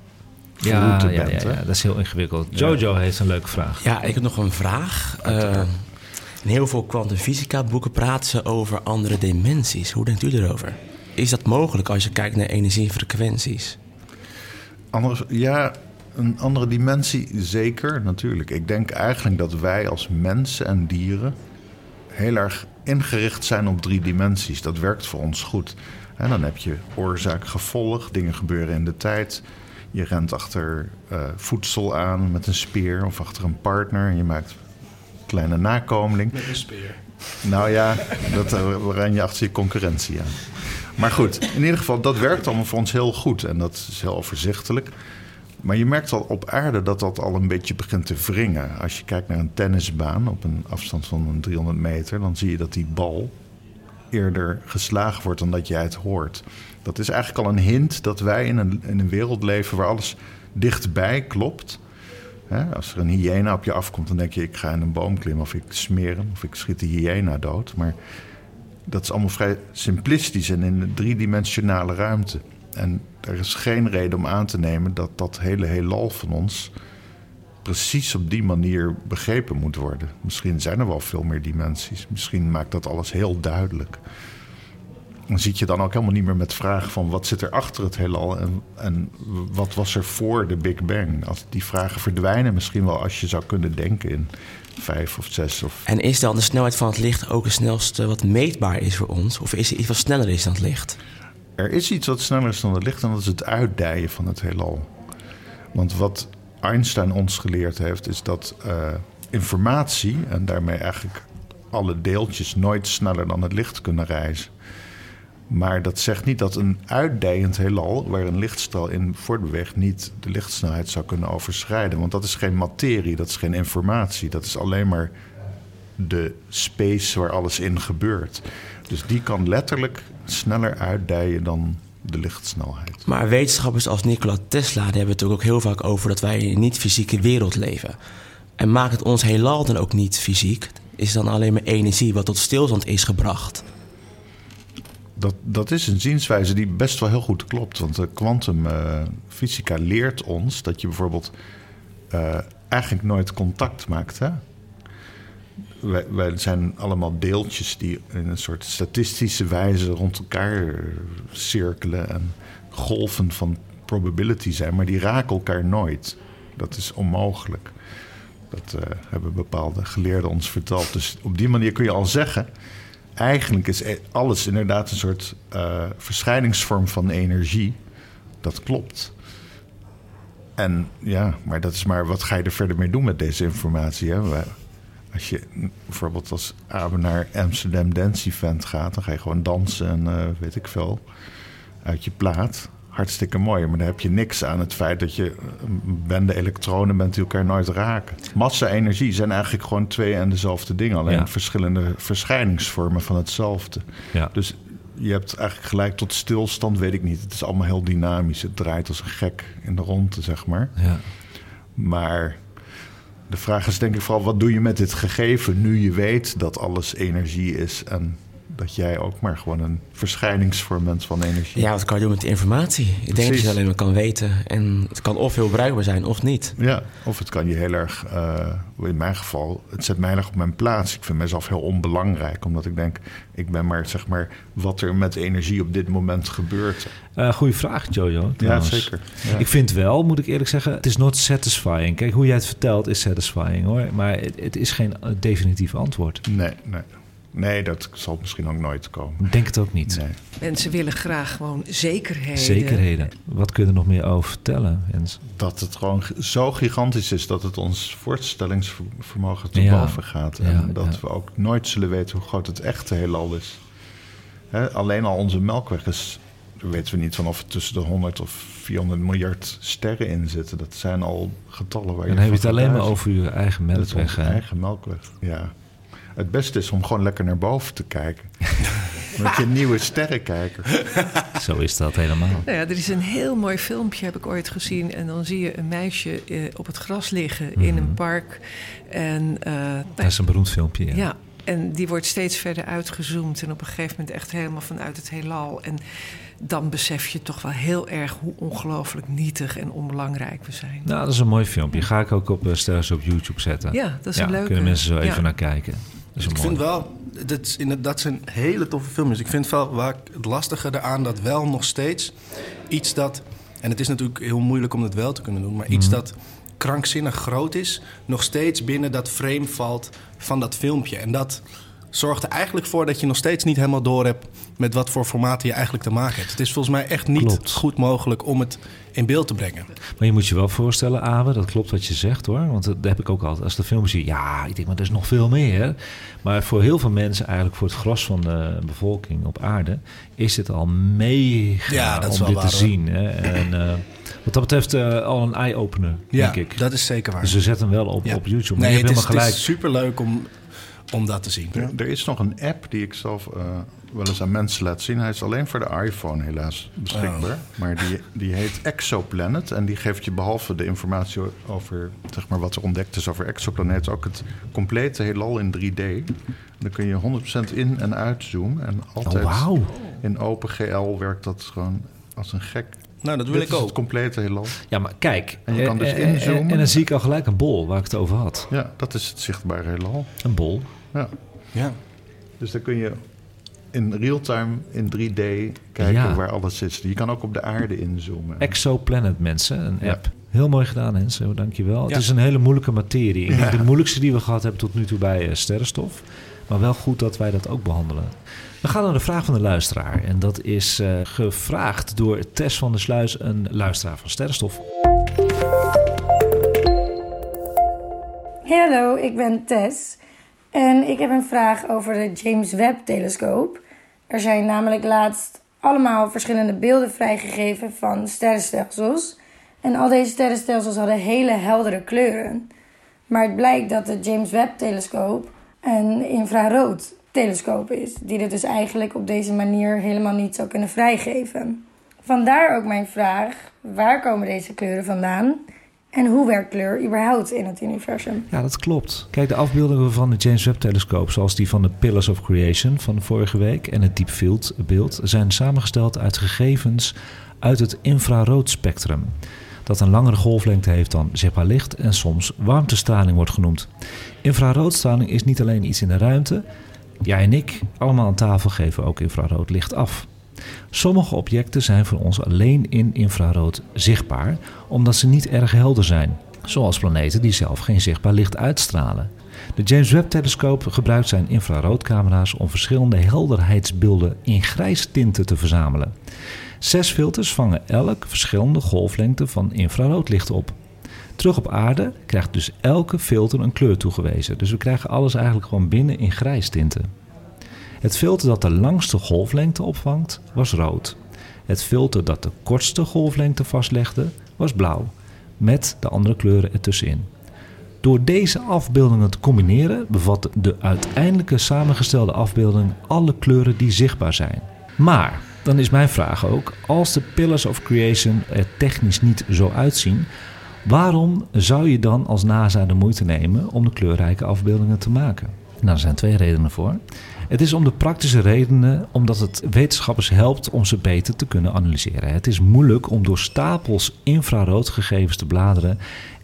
Ja, ja, bent. ja, ja, dat is heel ingewikkeld. Jojo heeft een leuke vraag. Ja, ik heb nog een vraag. Eh, in heel veel kwantumfysica boeken praten ze over andere dimensies. Hoe denkt u erover? Is dat mogelijk als je kijkt naar energiefrequenties? Anders, ja, een andere dimensie, zeker, natuurlijk. Ik denk eigenlijk dat wij als mensen en dieren heel erg ingericht zijn op drie dimensies. Dat werkt voor ons goed. En dan heb je oorzaak-gevolg, dingen gebeuren in de tijd. Je rent achter eh, voedsel aan met een speer of achter een partner en je maakt een kleine nakomeling. Met een speer. Nou ja, dat eh, ren je achter je concurrentie aan. Maar goed, in ieder geval, dat werkt allemaal voor ons heel goed. En dat is heel overzichtelijk. Maar je merkt al op aarde dat dat al een beetje begint te wringen. Als je kijkt naar een tennisbaan op een afstand van een 300 meter... dan zie je dat die bal eerder geslagen wordt dan dat jij het hoort. Dat is eigenlijk al een hint dat wij in een, in een wereld leven... waar alles dichtbij klopt... Als er een hyena op je afkomt, dan denk je... ik ga in een boom klimmen of ik smeer hem... of ik schiet de hyena dood. Maar dat is allemaal vrij simplistisch en in een driedimensionale ruimte. En er is geen reden om aan te nemen dat dat hele heelal van ons... precies op die manier begrepen moet worden. Misschien zijn er wel veel meer dimensies. Misschien maakt dat alles heel duidelijk. Dan zit je dan ook helemaal niet meer met vragen van... wat zit er achter het heelal en, en wat was er voor de Big Bang? Als die vragen verdwijnen misschien wel als je zou kunnen denken in vijf of zes of En is dan de snelheid van het licht ook het snelste wat meetbaar is voor ons? Of is er iets wat sneller is dan het licht? Er is iets wat sneller is dan het licht en dat is het uitdijen van het heelal. Want wat Einstein ons geleerd heeft, is dat eh, informatie en daarmee eigenlijk alle deeltjes nooit sneller dan het licht kunnen reizen. Maar dat zegt niet dat een uitdijend heelal, waar een lichtstraal in voortbeweegt, niet de lichtsnelheid zou kunnen overschrijden. Want dat is geen materie, dat is geen informatie. Dat is alleen maar de space waar alles in gebeurt. Dus die kan letterlijk sneller uitdijen dan de lichtsnelheid. Maar wetenschappers als Nikola Tesla die hebben het ook heel vaak over dat wij in een niet-fysieke wereld leven. En maakt het ons heelal dan ook niet fysiek? Is dan alleen maar energie wat tot stilstand is gebracht? Dat, dat is een zienswijze die best wel heel goed klopt. Want de kwantumfysica leert ons dat je bijvoorbeeld eh, eigenlijk nooit contact maakt. Hè? Wij, zijn allemaal deeltjes die in een soort statistische wijze rond elkaar cirkelen en golven van probability zijn, maar die raken elkaar nooit. Dat is onmogelijk. Dat eh, hebben bepaalde geleerden ons verteld. Dus op die manier kun je al zeggen eigenlijk is e- alles inderdaad een soort eh, verschijningsvorm van energie. Dat klopt. En ja, maar dat is maar wat ga je er verder mee doen met deze informatie? Hè? Als je bijvoorbeeld als Abe naar Amsterdam Dance Event gaat, dan ga je gewoon dansen en eh, weet ik veel uit je plaat. Hartstikke mooi, maar dan heb je niks aan het feit dat je een bende elektronen bent die elkaar nooit raken. Massa en energie zijn eigenlijk gewoon twee en dezelfde dingen, alleen Ja. verschillende verschijningsvormen van hetzelfde. Ja. Dus je hebt eigenlijk gelijk tot stilstand, weet ik niet. Het is allemaal heel dynamisch. Het draait als een gek in de ronde, zeg maar. Ja. Maar de vraag is denk ik vooral, wat doe je met dit gegeven nu je weet dat alles energie is en dat jij ook maar gewoon een verschijningsvorm bent van energie. Ja, wat kan je doen met de informatie? Ik denk dat je het alleen maar kan weten. En het kan of heel bruikbaar zijn of niet. Ja, of het kan je heel erg, eh, in mijn geval, het zet mij heel erg op mijn plaats. Ik vind mezelf heel onbelangrijk, omdat ik denk, ik ben maar zeg maar wat er met energie op dit moment gebeurt. Eh goeie vraag, Jojo. Ja, zeker. Ja. Ik vind wel, moet ik eerlijk zeggen, het is not satisfying. Kijk, hoe jij het vertelt is satisfying hoor. Maar het, het is geen eh, definitief antwoord. Nee, nee. Nee, dat zal misschien ook nooit komen. Ik denk het ook niet. Nee. Mensen willen graag gewoon zekerheden. Zekerheden. Wat kun je er nog meer over vertellen, Jens? Dat het gewoon zo gigantisch is dat het ons voorstellingsvermogen te Ja. boven gaat. En Ja, dat ja. we ook nooit zullen weten hoe groot het echte heelal is. Hè, alleen al onze melkweg is, weten we niet van of er tussen de 100 of 400 miljard sterren in zitten. Dat zijn al getallen waar Dan heb je het alleen maar over je eigen Dat is melkweg. eigen melkweg, ja. Het beste is om gewoon lekker naar boven te kijken. Met je nieuwe sterrenkijker. Zo is dat helemaal. Nou ja, er is een heel mooi filmpje, heb ik ooit gezien. En dan zie je een meisje eh, op het gras liggen in een park. En, eh, nou, Dat is een beroemd filmpje. Ja. ja, en die wordt steeds verder uitgezoomd. En op een gegeven moment echt helemaal vanuit het heelal. En dan besef je toch wel heel erg hoe ongelooflijk nietig en onbelangrijk we zijn. Nou, dat is een mooi filmpje. Ga ik ook op uh, Sterren op YouTube zetten. Ja, dat is een leuke. kunnen mensen zo even ja. naar kijken. Dat is ik vind wel, dat, is in, dat zijn hele toffe films. Ik vind wel waar ik het lastige eraan dat wel nog steeds iets dat. En het is natuurlijk heel moeilijk om het wel te kunnen doen, maar iets Mhm. dat krankzinnig groot is, nog steeds binnen dat frame valt van dat filmpje. En dat zorgt er eigenlijk voor dat je nog steeds niet helemaal door hebt met wat voor formaten je eigenlijk te maken hebt. Het is volgens mij echt niet Klopt. goed mogelijk om het in beeld te brengen. Maar je moet je wel voorstellen, Abe, dat klopt wat je zegt hoor. Want dat heb ik ook altijd. Als de film zie, ja, ik denk, maar er is nog veel meer. Maar voor heel veel mensen, eigenlijk voor het gros van de bevolking op aarde, is het al mega Ja, om dit waar, te hoor. zien. Hè. En eh, wat dat betreft eh, al een eye-opener, Ja, denk ik. dat is zeker waar. Dus ze zetten hem wel op, Ja. op YouTube. Maar Nee, je hebt het is, helemaal het gelijk. is superleuk om, om dat te zien. Er, er is nog een app die ik zelf eh, wel eens aan mensen laat zien. Hij is alleen voor de iPhone helaas beschikbaar. Maar die, die heet Exoplanet. En die geeft je behalve de informatie over zeg maar, wat er ontdekt is over exoplaneten... ook het complete heelal in 3D. Dan kun je 100% in- en uitzoomen. En altijd Oh, in OpenGL werkt dat gewoon als een gek. Nou, dat wil Dit ik is ook. het complete heelal. Ja, maar kijk. En je kan eh, dus eh, inzoomen. En dan zie ik al gelijk een bol waar ik het over had. Ja, dat is het zichtbare heelal. Een bol. Ja. Ja. Dus dan kun je in real-time in 3D kijken Ja. waar alles is. Je kan ook op de aarde inzoomen. Exoplanet, mensen, een Ja. app. Heel mooi gedaan, Henso, dankjewel. Ja. Het is een hele moeilijke materie. Ik denk Ja. De moeilijkste die we gehad hebben tot nu toe bij eh, sterrenstof. Maar wel goed dat wij dat ook behandelen. We gaan naar de vraag van de luisteraar. En dat is eh, gevraagd door Tess van der Sluis, een luisteraar van Sterrenstof. Hey, hallo, ik ben Tess. En ik heb een vraag over de James Webb-telescoop. Er zijn namelijk laatst allemaal verschillende beelden vrijgegeven van sterrenstelsels. En al deze sterrenstelsels hadden hele heldere kleuren. Maar het blijkt dat de James Webb-telescoop een infrarood-telescoop is. Die dit dus eigenlijk op deze manier helemaal niet zou kunnen vrijgeven. Vandaar ook mijn vraag: waar komen deze kleuren vandaan? En hoe werkt kleur überhaupt in het universum? Ja, dat klopt. Kijk, de afbeeldingen van de James Webb-telescoop, zoals die van de Pillars of Creation van vorige week en het Deep Field beeld, zijn samengesteld uit gegevens uit het infraroodspectrum. Dat een langere golflengte heeft dan zichtbaar licht en soms warmtestraling wordt genoemd. Infraroodstraling is niet alleen iets in de ruimte. Jij en ik, allemaal aan tafel, geven ook infrarood licht af. Sommige objecten zijn voor ons alleen in infrarood zichtbaar, omdat ze niet erg helder zijn, zoals planeten die zelf geen zichtbaar licht uitstralen. De James Webb-telescoop gebruikt zijn infraroodcamera's om verschillende helderheidsbeelden in grijstinten te verzamelen. Zes filters vangen elk verschillende golflengte van infraroodlicht op. Terug op aarde krijgt dus elke filter een kleur toegewezen. Dus we krijgen alles eigenlijk gewoon binnen in grijstinten. Het filter dat de langste golflengte opvangt was rood. Het filter dat de kortste golflengte vastlegde was blauw, met de andere kleuren ertussenin. Door deze afbeeldingen te combineren bevat de uiteindelijke samengestelde afbeelding alle kleuren die zichtbaar zijn. Maar dan is mijn vraag ook: als de Pillars of Creation er technisch niet zo uitzien, waarom zou je dan als NASA de moeite nemen om de kleurrijke afbeeldingen te maken? Nou, er zijn twee redenen voor. Het is om de praktische redenen omdat het wetenschappers helpt om ze beter te kunnen analyseren. Het is moeilijk om door stapels infraroodgegevens te bladeren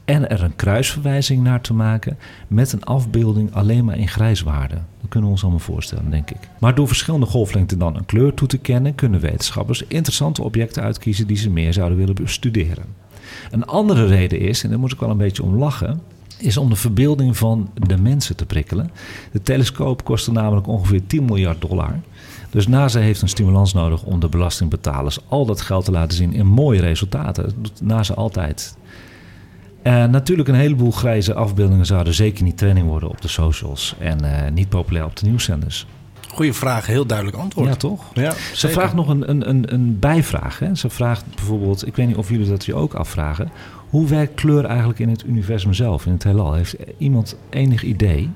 en er een kruisverwijzing naar te maken met een afbeelding alleen maar in grijswaarde. Dat kunnen we ons allemaal voorstellen, denk ik. Maar door verschillende golflengten dan een kleur toe te kennen, kunnen wetenschappers interessante objecten uitkiezen die ze meer zouden willen bestuderen. Een andere reden is, en daar moet ik wel een beetje om lachen, is om de verbeelding van de mensen te prikkelen. De telescoop kostte namelijk ongeveer 10 miljard dollar. Dus NASA heeft een stimulans nodig om de belastingbetalers al dat geld te laten zien in mooie resultaten. Dat doet NASA altijd. Natuurlijk, een heleboel grijze afbeeldingen zouden zeker niet training worden op de socials en uh, niet populair op de nieuwszenders. Goeie vraag, heel duidelijk antwoord. Ja, toch? Ja, Ze zeker. vraagt nog een, een, een, een bijvraag. Hè? Ze vraagt bijvoorbeeld, ik weet niet of jullie dat je ook afvragen. Hoe werkt kleur eigenlijk in het universum zelf, in het heelal? Heeft iemand enig idee?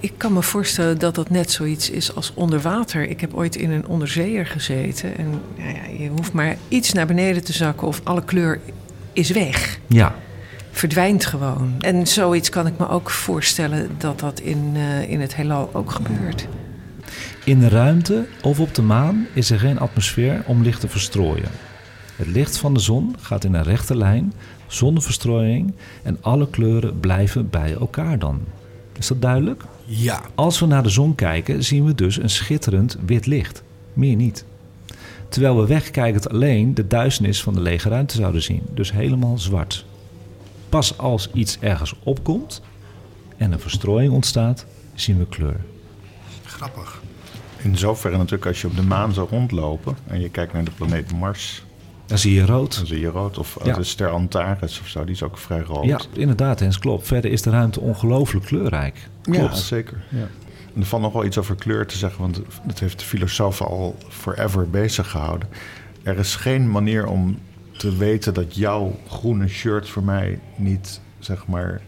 ik kan me voorstellen dat dat net zoiets is als onder water. Ik heb ooit in een onderzeeër gezeten. En ja, ja, je hoeft maar iets naar beneden te zakken of alle kleur is weg. Ja, Verdwijnt gewoon. En zoiets kan ik me ook voorstellen dat dat in, eh, in het heelal ook gebeurt. In de ruimte of op de maan is er geen atmosfeer om licht te verstrooien. Het licht van de zon gaat in een rechte lijn, zonder verstrooiing, en alle kleuren blijven bij elkaar dan. Is dat duidelijk? Ja. Als we naar de zon kijken, zien we dus een schitterend wit licht. Meer niet. Terwijl we wegkijkend alleen de duisternis van de lege ruimte zouden zien. Dus helemaal zwart. Pas als iets ergens opkomt en een verstrooiing ontstaat, zien we kleur. Grappig. In zoverre natuurlijk als je op de maan zou rondlopen en je kijkt naar de planeet Mars, Dan zie je rood. dan zie je rood. Of Ja. de ster Antares of zo, die is ook vrij rood. Ja, inderdaad, Hens, klopt. Verder is de ruimte ongelooflijk kleurrijk. Ja, Klopt. zeker. Ja. En er valt nog wel iets over kleur te zeggen, want dat heeft de filosoof al forever bezig gehouden. Er is geen manier om te weten dat jouw groene shirt voor mij niet, zeg maar,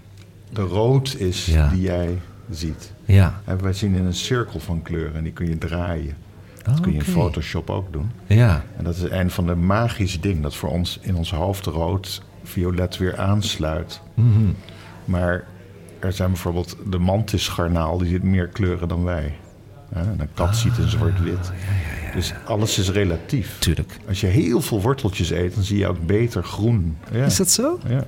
de rood is Ja. die jij ziet. Ja. En wij zien in een cirkel van kleuren en die kun je draaien. Dat kun je in. Photoshop ook doen. Ja. En dat is een van de magische dingen dat voor ons in ons hoofd rood, violet weer aansluit. Mhm. Maar er zijn bijvoorbeeld de mantisgarnaal, die ziet meer kleuren dan wij. Ja, en een kat ziet een zwart-wit. Dus alles is relatief. Tuurlijk. Als je heel veel worteltjes eet, dan zie je ook beter groen. Ja. Is dat zo? Ja.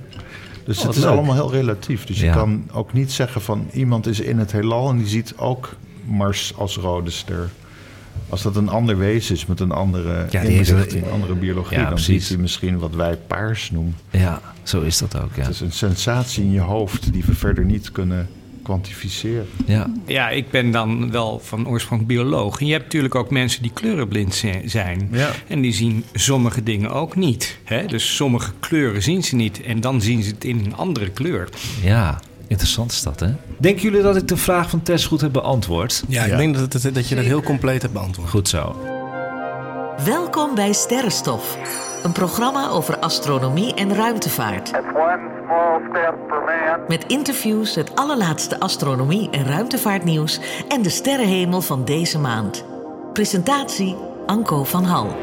Dus Oh, het is leuk. allemaal heel relatief. Dus je Ja. kan ook niet zeggen van iemand is in het heelal en die ziet ook Mars als rode ster. Als dat een ander wezen is met een andere Ja, die inrichting, andere biologie, Ja, dan precies. ziet hij misschien wat wij paars noemen. Ja, zo is dat ook, ja. Het is een sensatie in je hoofd die we verder niet kunnen kwantificeren. Ja, Ja, ik ben dan wel van oorsprong bioloog. En je hebt natuurlijk ook mensen die kleurenblind zi- zijn. Ja. En die zien sommige dingen ook niet. Hè? Dus sommige kleuren zien ze niet. En dan zien ze het in een andere kleur. ja. Interessant is dat, hè? Denken jullie dat ik de vraag van Tess goed heb beantwoord? Ja, ik Ja. denk dat, dat je dat heel compleet hebt beantwoord. Goed zo. Welkom bij Sterrenstof, een programma over astronomie en ruimtevaart. That's one small step for man. Met interviews, het allerlaatste astronomie- en ruimtevaartnieuws en de sterrenhemel van deze maand. Presentatie Anko van Hal.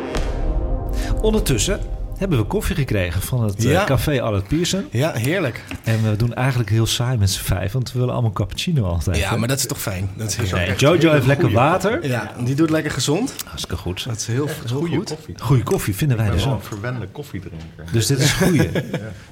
Ondertussen hebben we koffie gekregen van het eh, Ja. café Albert Pierson. Ja, heerlijk. En we doen eigenlijk heel saai met z'n vijf, want we willen allemaal cappuccino altijd. Ja, hè? maar dat is toch fijn? Dat is heel Nee, Jojo heeft lekker water. Ja, die doet lekker gezond. Hartstikke goed. Dat is heel, heel Goede goed. koffie. Goeie koffie vinden wij Ik ben dus wel een ook. verwende koffiedrinker. Dus dit is goeie.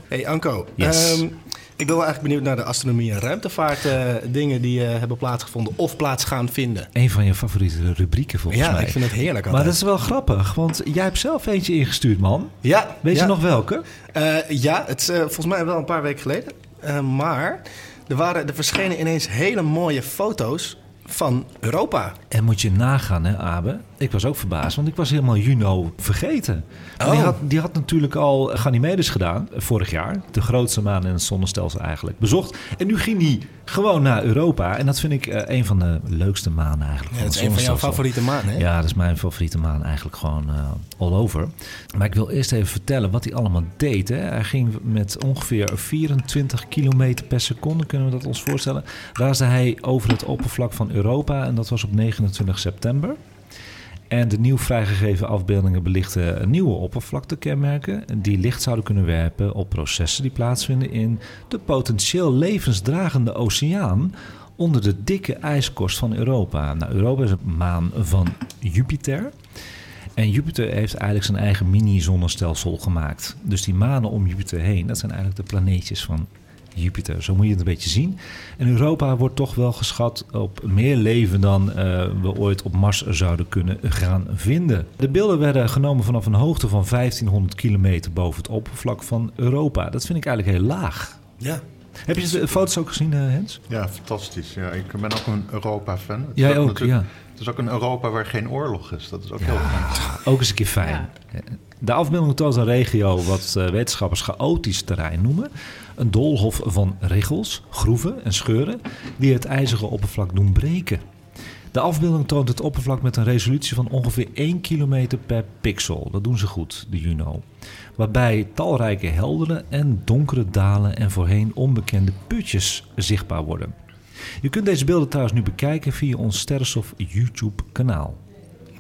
Hey Anko, Yes. ehm, ik ben wel eigenlijk benieuwd naar de astronomie en ruimtevaart dingen die eh, hebben plaatsgevonden of plaats gaan vinden. Een van je favoriete rubrieken volgens ja, mij. ik vind het heerlijk Maar altijd. dat is wel grappig, want jij hebt zelf eentje ingestuurd, man. Ja, Weet ja. je nog welke? Eh, ja, het is eh, volgens mij wel een paar weken geleden. Maar er, waren, er verschenen ineens hele mooie foto's van Europa. En moet je nagaan, hè, Abe? Ik was ook verbaasd, want ik was helemaal Juno vergeten. Die, Oh. had, die had natuurlijk al Ganymedes gedaan, vorig jaar. De grootste maan in het zonnestelsel eigenlijk. Bezocht. En nu ging hij gewoon naar Europa. En dat vind ik eh, een van de leukste maanden eigenlijk. Ja, dat is een van jouw favoriete maanden, hè? Ja, dat is mijn favoriete maan eigenlijk gewoon eh, all over. Maar ik wil eerst even vertellen wat hij allemaal deed. Hè. Hij ging met ongeveer 24 kilometer per seconde, kunnen we dat ons voorstellen, raasde hij over het oppervlak van Europa. En dat was op 29 september. En de nieuw vrijgegeven afbeeldingen belichten nieuwe oppervlaktekenmerken die licht zouden kunnen werpen op processen die plaatsvinden in de potentieel levensdragende oceaan onder de dikke ijskorst van Europa. Nou, Europa is een maan van Jupiter. En Jupiter heeft eigenlijk zijn eigen mini-zonnestelsel gemaakt. Dus die manen om Jupiter heen, dat zijn eigenlijk de planeetjes van Jupiter. Zo moet je het een beetje zien. En Europa wordt toch wel geschat op meer leven dan eh, we ooit op Mars zouden kunnen gaan vinden. De beelden werden genomen vanaf een hoogte van 1500 kilometer boven het oppervlak van Europa. Dat vind ik eigenlijk heel laag. Ja. Heb je de foto's ook gezien, eh, Hens? Ja, fantastisch. Ja, ik ben ook een Europa-fan. Het is Jij ook, natuurlijk- ja. Het is ook een Europa waar geen oorlog is. Dat is ook heel fijn. Ook eens een keer fijn. De afbeelding toont een regio wat eh, wetenschappers chaotisch terrein noemen. Een doolhof van riggels, groeven en scheuren die het ijzige oppervlak doen breken. De afbeelding toont het oppervlak met een resolutie van ongeveer 1 kilometer per pixel. Dat doen ze goed, de Juno. Waarbij talrijke heldere en donkere dalen en voorheen onbekende putjes zichtbaar worden. Je kunt deze beelden trouwens nu bekijken via ons Sterrenstof YouTube kanaal.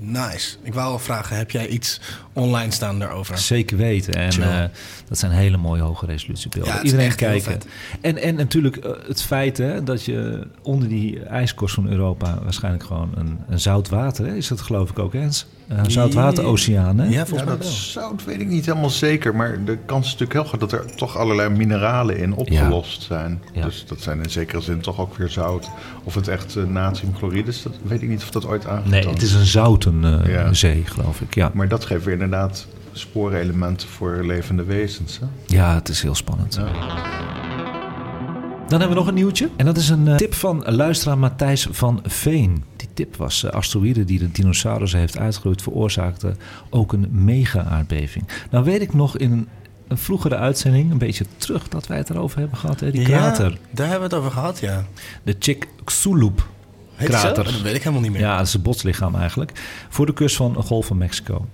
Nice. Ik wou al vragen, heb jij iets online staan daarover? Zeker weten. En eh, dat zijn hele mooie hoge resolutiebeelden. Ja, Iedereen kijken. En, en natuurlijk eh, het feit hè, dat je onder die ijskorst van Europa waarschijnlijk gewoon een, een zout water, hè, is dat geloof ik ook eens? Een zoutwateroceaan, hè? Ja, volgens Ja, dat wel. zout weet ik niet helemaal zeker. Maar de kans is natuurlijk heel groot dat er toch allerlei mineralen in opgelost zijn. Ja. Dus dat zijn in zekere zin toch ook weer zout. Of het echt eh, natriumchloride is, dat weet ik niet of dat ooit aangetoond Nee, het is een zouten eh, Ja. zee, geloof ik. Ja. Maar dat geeft weer inderdaad sporenelementen voor levende wezens. Hè? ja, het is heel spannend. Dan hebben we nog een nieuwtje. En dat is een eh, tip van luisteraar Matthijs van Veen. Die tip was uh, asteroïde die de dinosaurus heeft uitgeroeid... veroorzaakte ook een mega-aardbeving. Nou weet ik nog in een, een vroegere uitzending... een beetje terug dat wij het erover hebben gehad, hè, die krater. Daar hebben we het over gehad, ja. De Chicxulub? Krater. Dat weet ik helemaal niet meer. Ja, dat is een botslichaam eigenlijk. Voor de kust van de Golf van Mexico.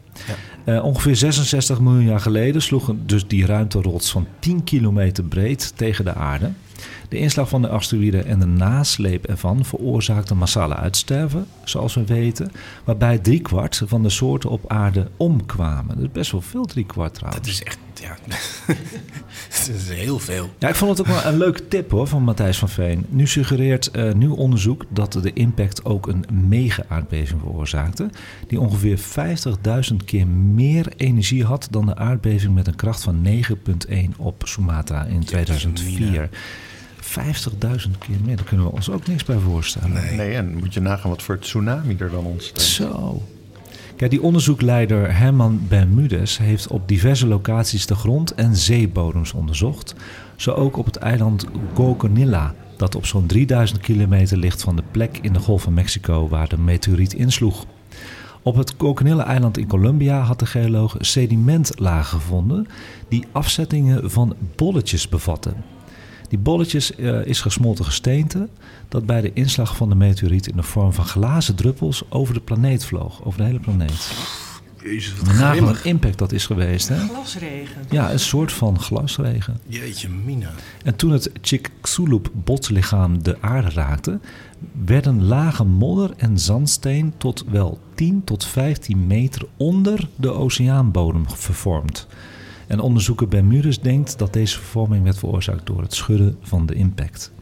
Eh, ongeveer 66 miljoen jaar geleden sloegen dus die ruimterots van 10 kilometer breed tegen de aarde. De inslag van de asteroïde en de nasleep ervan veroorzaakte massale uitsterven, zoals we weten, waarbij driekwart van de soorten op aarde omkwamen. Dat is best wel veel driekwart trouwens. Dat is echt, ja. dat is heel veel. Ja, ik vond het ook wel een leuke tip hoor van Matthijs van Veen. Nu suggereert eh, nieuw onderzoek dat de impact ook een mega-aardbeving veroorzaakte. Die ongeveer 50.000 keer meer energie had dan de aardbeving met een kracht van 9,1 op Sumatra in 2004. 50.000 keer meer, daar kunnen we ons ook niks bij voorstellen. Nee. Nee, en moet je nagaan wat voor tsunami er dan ontstaat. Zo. Die onderzoekleider Herman Bermudes heeft op diverse locaties de grond- en zeebodems onderzocht. Zo ook op het eiland Gogonilla, dat op zo'n 3000 kilometer ligt van de plek in de Golf van Mexico waar de meteoriet insloeg. Op het Coconilla-eiland in Colombia had de geoloog sedimentlagen gevonden die afzettingen van bolletjes bevatten. Die bolletjes eh, is gesmolten gesteente dat bij de inslag van de meteoriet in de vorm van glazen druppels over de planeet vloog, over de hele planeet. Jezus, wat grimmig. impact dat is geweest, hè? Glasregen. Ja, een soort van glasregen. Jeetje, Mina. En toen het Chicxulub botslichaam de aarde raakte, werden lagen modder en zandsteen tot wel 10 tot 15 meter onder de oceaanbodem vervormd. En onderzoeker Bermudes denkt dat deze vervorming werd veroorzaakt door het schudden van de impact.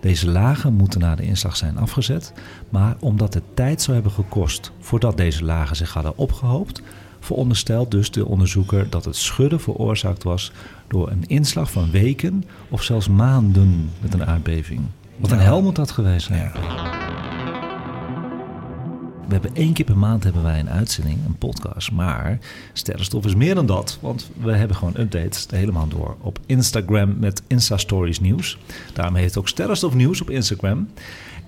Deze lagen moeten na de inslag zijn afgezet, maar omdat het tijd zou hebben gekost voordat deze lagen zich hadden opgehoopt, veronderstelt dus de onderzoeker dat het schudden veroorzaakt was door een inslag van weken of zelfs maanden met een aardbeving. Wat een hel moet dat geweest zijn. We hebben één keer per maand hebben wij een uitzending, een podcast. Maar Sterrenstof is meer dan dat. Want we hebben gewoon updates de hele maand door op Instagram met Insta Stories nieuws. Daarom heet het ook Sterrenstof nieuws op Instagram.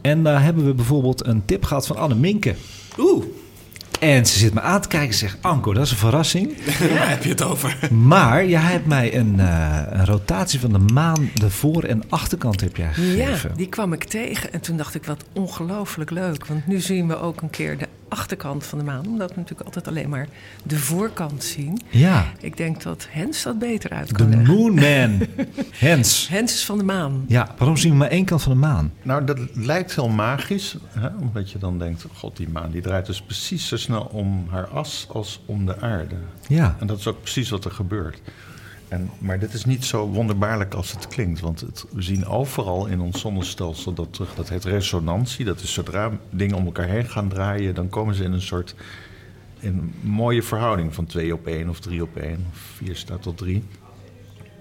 En daar hebben we bijvoorbeeld een tip gehad van Anne Minke. Oeh, En ze zit me aan te kijken en zegt... Anko, dat is een verrassing. waar heb je het over? Maar jij hebt mij een, eh, een rotatie van de maan... de voor- en achterkant heb jij Ja, gegeven. die kwam ik tegen en toen dacht ik wat ongelooflijk leuk. Want nu zien we ook een keer de achterkant van de maan. Omdat we natuurlijk altijd alleen maar de voorkant zien. Ja, Ik denk dat Hens dat beter uit de kan leggen. Moonman. Hens. Hens is van de maan. Ja, waarom zien we maar één kant van de maan? Nou, dat lijkt heel magisch. Hè? Omdat je dan denkt, god, die maan die draait dus precies zo snel om haar as als om de aarde. Ja. En dat is ook precies wat er gebeurt. En, maar dit is niet zo wonderbaarlijk als het klinkt. Want het, we zien overal in ons zonnestelsel dat terug. Dat heet resonantie. Dat is zodra dingen om elkaar heen gaan draaien... dan komen ze in een soort in een mooie verhouding van 2 op 1 of 3 op 1 of 4 staat tot 3.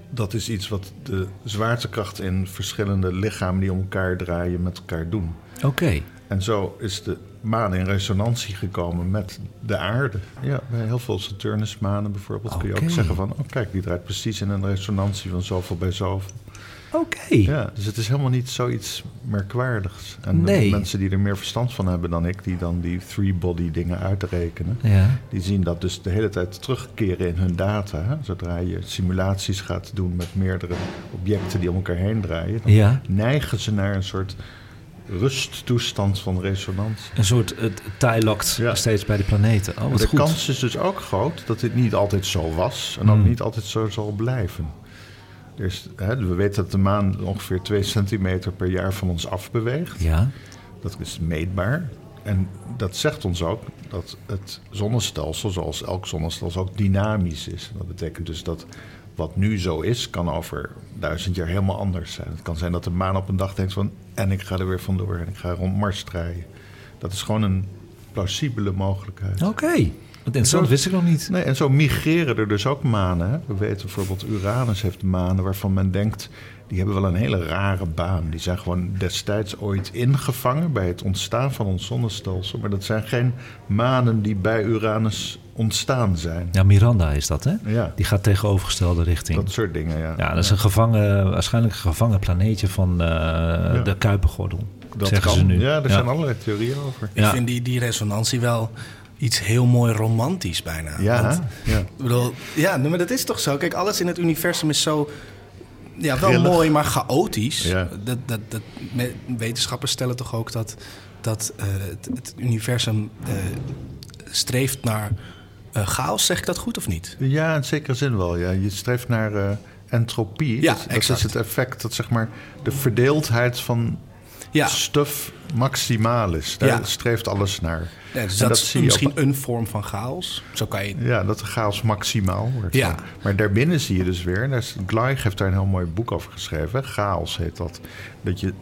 Dat is iets wat de zwaartekracht in verschillende lichamen die om elkaar draaien met elkaar doen. Oké. En zo is de maan in resonantie gekomen met de aarde. Ja, bij heel veel Saturnusmanen bijvoorbeeld kun je ook zeggen van... oh kijk, die draait precies in een resonantie van zoveel bij zoveel. Oké. Ja, dus het is helemaal niet zoiets merkwaardigs. En de Nee. mensen die er meer verstand van hebben dan ik... die dan die three-body dingen uitrekenen... Ja. die zien dat dus de hele tijd terugkeren in hun data. Hè? Zodra je simulaties gaat doen met meerdere objecten die om elkaar heen draaien... dan Ja. neigen ze naar een soort rusttoestand van resonantie. Een soort uh, tie-locked Ja. steeds bij de planeten. Oh, wat de goed. kans is dus ook groot dat dit niet altijd zo was en ook Hmm. niet altijd zo zal blijven. Is, hè, we weten dat de maan ongeveer 2 centimeter per jaar van ons afbeweegt. Ja. Dat is meetbaar. En dat zegt ons ook dat het zonnestelsel, zoals elk zonnestelsel, ook dynamisch is. Dat betekent dus dat wat nu zo is, kan over duizend jaar helemaal anders zijn. Het kan zijn dat de maan op een dag denkt van... en ik ga er weer vandoor en ik ga rond Mars draaien. Dat is gewoon een plausibele mogelijkheid. Oké. Interessant, Zo- wist ik nog niet. Nee, en zo migreren er dus ook manen. Hè? We weten bijvoorbeeld Uranus heeft manen waarvan men denkt... die hebben wel een hele rare baan. Die zijn gewoon destijds ooit ingevangen bij het ontstaan van ons zonnestelsel. Maar dat zijn geen manen die bij Uranus ontstaan zijn. Ja, Miranda is dat, hè? Ja. Die gaat tegenovergestelde richting. Dat soort dingen, ja. Ja, dat is een gevangen, waarschijnlijk een gevangen planeetje van eh, de Kuipergordel. Dat zeggen kan. ze nu. Ja, er zijn allerlei theorieën over. Ik vind die, die resonantie wel iets heel mooi romantisch bijna. Ja, Want, ja. Ik bedoel, ja, nee, maar dat is toch zo? Kijk, alles in het universum is zo... Ja, wel Grillig. mooi, maar chaotisch. Ja. Dat, dat, dat, wetenschappers stellen toch ook dat, dat eh, het, het universum eh, streeft naar eh, chaos. Zeg ik dat goed of niet? Ja, in zekere zin wel. Ja. Je streeft naar entropie. Ja, dat, dat is het effect dat zeg maar, de verdeeldheid van Ja. maximaal is. Daar Ja. streeft alles naar. Ja, dus dat, is zie je misschien op- een vorm van chaos. Zo kan je... Ja, dat de chaos maximaal wordt. Ja. Maar daarbinnen zie je dus weer... Gleich heeft daar een heel mooi boek over geschreven. Chaos heet dat. Dat je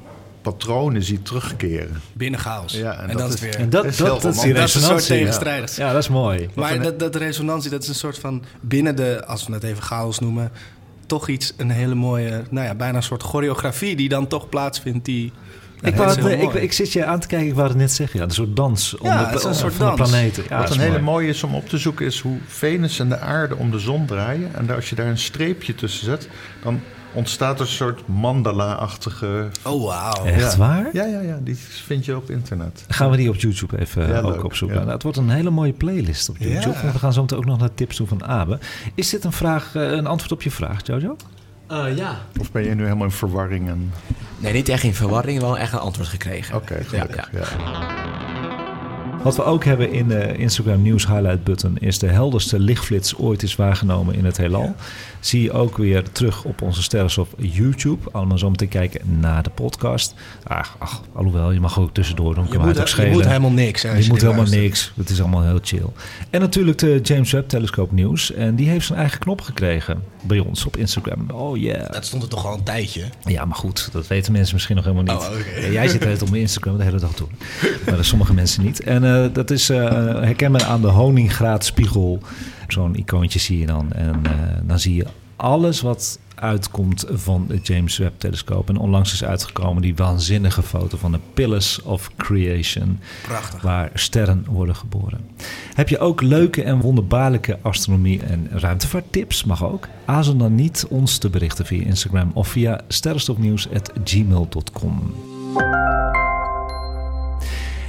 patronen ziet terugkeren. Binnen chaos. Ja, en en, dat dat, is- is weer... En dat, is dat, dat is die romantisch. Dat is een soort ja. tegenstrijdig. Ja, dat is mooi. Maar dat, dat resonantie, dat is een soort van binnen de, als we het even chaos noemen, toch iets, een hele mooie, nou ja, bijna een soort choreografie die dan toch plaatsvindt. Die, Ik, wou het, heel ik, ik zit je aan te kijken, ik wou het net zeggen. Ja, een soort dans om Ja, de, het is een om- soort van de dans. planeten. Ja, Wat een hele mooi. mooie is om op te zoeken... is hoe Venus en de aarde om de zon draaien. En als je daar een streepje tussen zet... dan ontstaat er een soort mandala-achtige... oh, wauw. Echt Ja. waar? Ja, ja, ja, die vind je op internet. Gaan we die op YouTube even Ja, eh, ook leuk. opzoeken. Ja. Nou, het wordt een hele mooie playlist op YouTube. Ja. Want we gaan zo meteen ook nog naar tips doen van Abe. Is dit een, vraag, eh, een antwoord op je vraag, Jojo? Eh, ja. Of ben je nu helemaal in verwarring? En... Nee, niet echt in verwarring, wel echt een antwoord gekregen. Oké, gelukkig. Ja, Ja, Wat we ook hebben in de Instagram News Highlight button is de helderste lichtflits ooit is waargenomen in het heelal. Zie je ook weer terug op onze sterren op YouTube. Allemaal zo meteen kijken naar de podcast. Ach, ach alhoewel, je mag ook tussendoor doen. Je moet, ook je schelen. moet helemaal niks. Je je moet helemaal luistert. niks. Het is allemaal heel chill. En natuurlijk de James Webb Telescoop nieuws. En die heeft zijn eigen knop gekregen bij ons op Instagram. Oh yeah. Dat stond er toch al een tijdje. Ja, maar goed, dat weten mensen misschien nog helemaal niet. Oh, jij zit het op mijn Instagram de hele dag toe. Maar dat sommige mensen niet. En eh, dat is eh, herkenbaar aan de honingraadspiegel. Zo'n icoontje zie je dan. En eh, dan zie je alles wat uitkomt van de James Webb telescoop. En onlangs is uitgekomen die waanzinnige foto van de Pillars of Creation. Prachtig. Waar sterren worden geboren. Heb je ook leuke en wonderbaarlijke astronomie- en ruimtevaarttips? Mag ook. Aarzel dan niet ons te berichten via Instagram of via sterrenstopnieuws.gmail.com.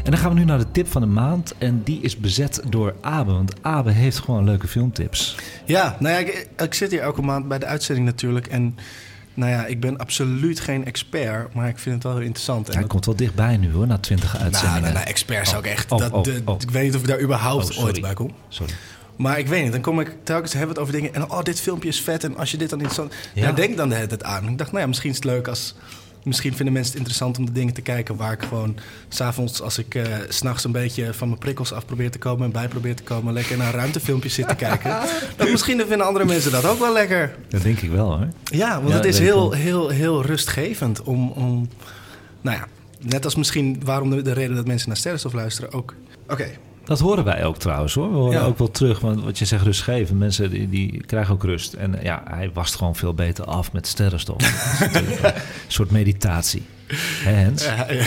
En dan gaan we nu naar de tip van de maand. En die is bezet door Abe. Want Abe heeft gewoon leuke filmtips. Ja, nou ja, ik, ik zit hier elke maand bij de uitzending natuurlijk. En nou ja, ik ben absoluut geen expert, maar ik vind het wel heel interessant. En Hij dat- komt wel dichtbij nu hoor, na 20 nou, uitzendingen. nou, nou, expert zou ik echt... Oh, dat, oh, de- oh. Ik weet niet of ik daar überhaupt Oh, ooit bij kom. Sorry. Maar ik weet niet, dan kom ik telkens hebben we het over dingen... en oh, dit filmpje is vet en als je dit dan interessant... Ja. Daar denk ik dan de hele tijd aan. Ik dacht, nou ja, misschien is het leuk als... Misschien vinden mensen het interessant om de dingen te kijken... waar ik gewoon s'avonds, als ik eh, s s'nachts een beetje van mijn prikkels af probeer te komen... en bij probeer te komen, lekker naar ruimtefilmpjes zit te kijken. Dan misschien vinden andere mensen dat ook wel lekker. Dat denk ik wel hoor. Ja, want Ja, het is heel, heel, heel rustgevend om, om... Nou ja, net als misschien waarom de, de reden dat mensen naar Sterrenstof luisteren ook... Oké, Dat horen wij ook trouwens hoor. We horen Ja. ook wel terug, want wat je zegt rustgeven. Mensen die, die krijgen ook rust. En ja, hij wast gewoon veel beter af met sterrenstof. Een soort meditatie. Hè Hens? Ja, ja.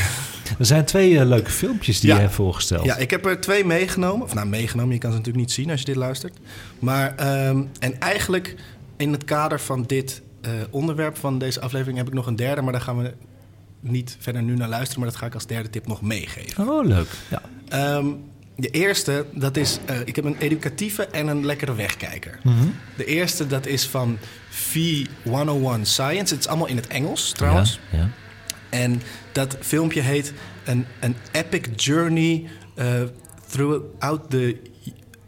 Er zijn twee eh, leuke filmpjes die je hebt voorgesteld. Ja, ik heb er twee meegenomen. Of nou, meegenomen, je kan ze natuurlijk niet zien als je dit luistert. Maar, ehm, en eigenlijk in het kader van dit eh, onderwerp van deze aflevering heb ik nog een derde. Maar daar gaan we niet verder nu naar luisteren. Maar dat ga ik als derde tip nog meegeven. Oh, leuk. Ja. Ehm, de eerste, dat is... eh, ik heb een educatieve en een lekkere wegkijker. De eerste, dat is van V101 Science. Het is allemaal in het Engels trouwens. Ja, ja. En dat filmpje heet een, een epic journey uh, throughout the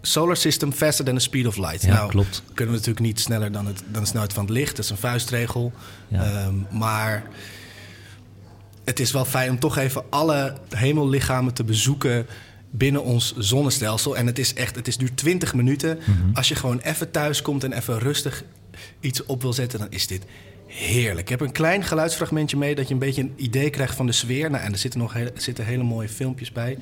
Solar System faster than the speed of light. Ja, nou, klopt. kunnen we natuurlijk niet sneller dan, het, dan de snelheid van het licht. Dat is een vuistregel. Ehm, maar het is wel fijn om toch even alle hemellichamen te bezoeken binnen ons zonnestelsel. En het is echt, het is duurt 20 minuten. Mhm. Als je gewoon even thuis komt en even rustig iets op wil zetten, dan is dit heerlijk. Ik heb een klein geluidsfragmentje mee dat je een beetje een idee krijgt van de sfeer. Nou, en er zitten nog hele, er zitten hele mooie filmpjes bij.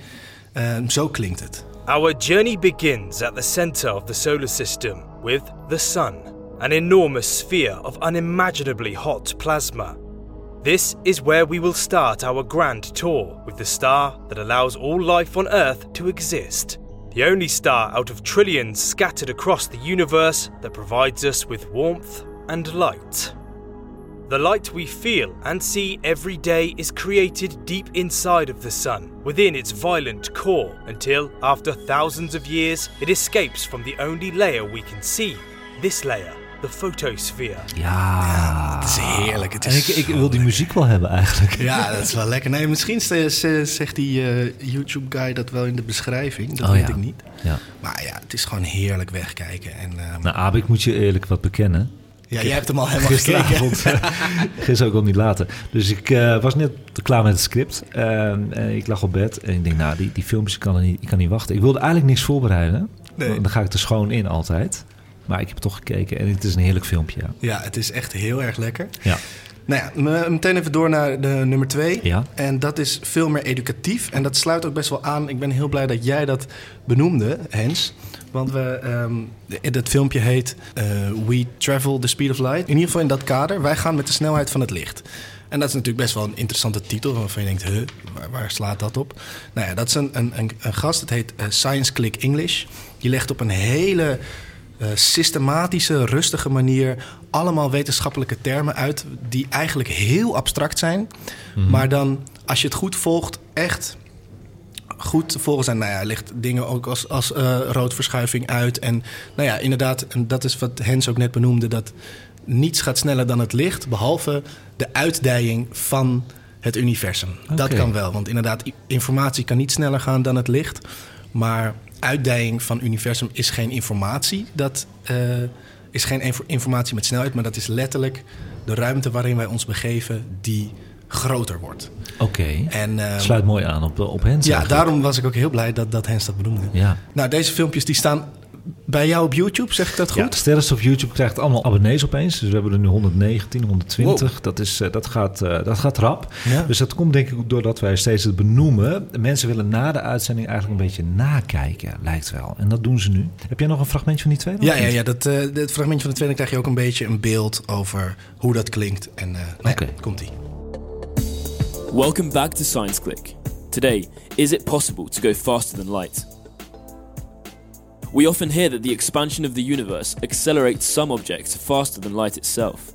Ehm, zo klinkt het. Our journey begins at the center of the solar system with the Sun, an enormous sphere of unimaginably hot plasma. This is where we will start our grand tour with the star that allows all life on Earth to exist. The only star out of trillions scattered across the universe that provides us with warmth and light. The light we feel and see every day is created deep inside of the sun, within its violent core, until, after thousands of years, it escapes from the only layer we can see. This layer, the photosphere. Ja. Het is heerlijk. Het En is ik, ik wil die muziek wel hebben eigenlijk. Ja, dat is wel lekker. Nee, misschien zegt die eh, YouTube-guy dat wel in de beschrijving. Dat Oh, weet ja. ik niet. Ja. Maar ja, het is gewoon heerlijk wegkijken. En, ehm, Nou, Abe, ik moet je eerlijk wat bekennen. ja, jij hebt hem al helemaal gekeken. Gisteravond. Gisteren ook al niet later. Dus ik eh, was net klaar met het script. Ehm, en ik lag op bed en ik denk, nou, die, die filmpjes ik kan, er niet, ik kan niet wachten. Ik wilde eigenlijk niks voorbereiden. Nee. Dan ga ik er schoon in altijd. Maar ik heb toch gekeken en het is een heerlijk filmpje. Ja. Ja, het is echt heel erg lekker. ja. Nou ja, me- meteen even door naar de nummer twee. Ja. En dat is veel meer educatief. En dat sluit ook best wel aan. Ik ben heel blij dat jij dat benoemde, Hens. Want we, ehm, dat filmpje heet eh, We Travel the Speed of Light. In ieder geval in dat kader. Wij gaan met de snelheid van het licht. En dat is natuurlijk best wel een interessante titel. Waarvan je denkt, huh, waar, waar slaat dat op? Nou ja, dat is een, een, een, een gast. Het heet eh, Science Click English. Die legt op een hele eh, systematische, rustige manier allemaal wetenschappelijke termen uit die eigenlijk heel abstract zijn, maar dan als je het goed volgt echt goed te volgen zijn. Nou ja, ligt dingen ook als, als eh, roodverschuiving uit en nou ja, inderdaad, en dat is wat Hens ook net benoemde, dat niets gaat sneller dan het licht, behalve de uitdijing van het universum. Dat kan wel, want inderdaad, informatie kan niet sneller gaan dan het licht. Maar uitdijing van universum is geen informatie. Dat eh, is geen info- informatie met snelheid, maar dat is letterlijk de ruimte waarin wij ons begeven die groter wordt. Oké. En, ehm, Sluit mooi aan op, op Hens ja, eigenlijk. daarom was ik ook heel blij dat, dat Hens dat benoemde. Ja. Nou, deze filmpjes die staan bij jou op YouTube, zeg ik dat goed? Ja, Sterrenstof YouTube krijgt allemaal abonnees opeens. Dus we hebben er nu 119, 120. Dat, is, eh, dat, gaat, eh, dat gaat rap. Ja. Dus dat komt denk ik ook doordat wij steeds het benoemen. Mensen willen na de uitzending eigenlijk een beetje nakijken, lijkt wel. En dat doen ze nu. Heb jij nog een fragmentje van die tweede? Ja, ja, ja dat, eh het fragmentje van de tweede krijg je ook een beetje een beeld over hoe dat klinkt. En eh nou Oké. ja, komt-ie. Welcome back to Science Click. Today, is it possible to go faster than light? We often hear that the expansion of the universe accelerates some objects faster than light itself.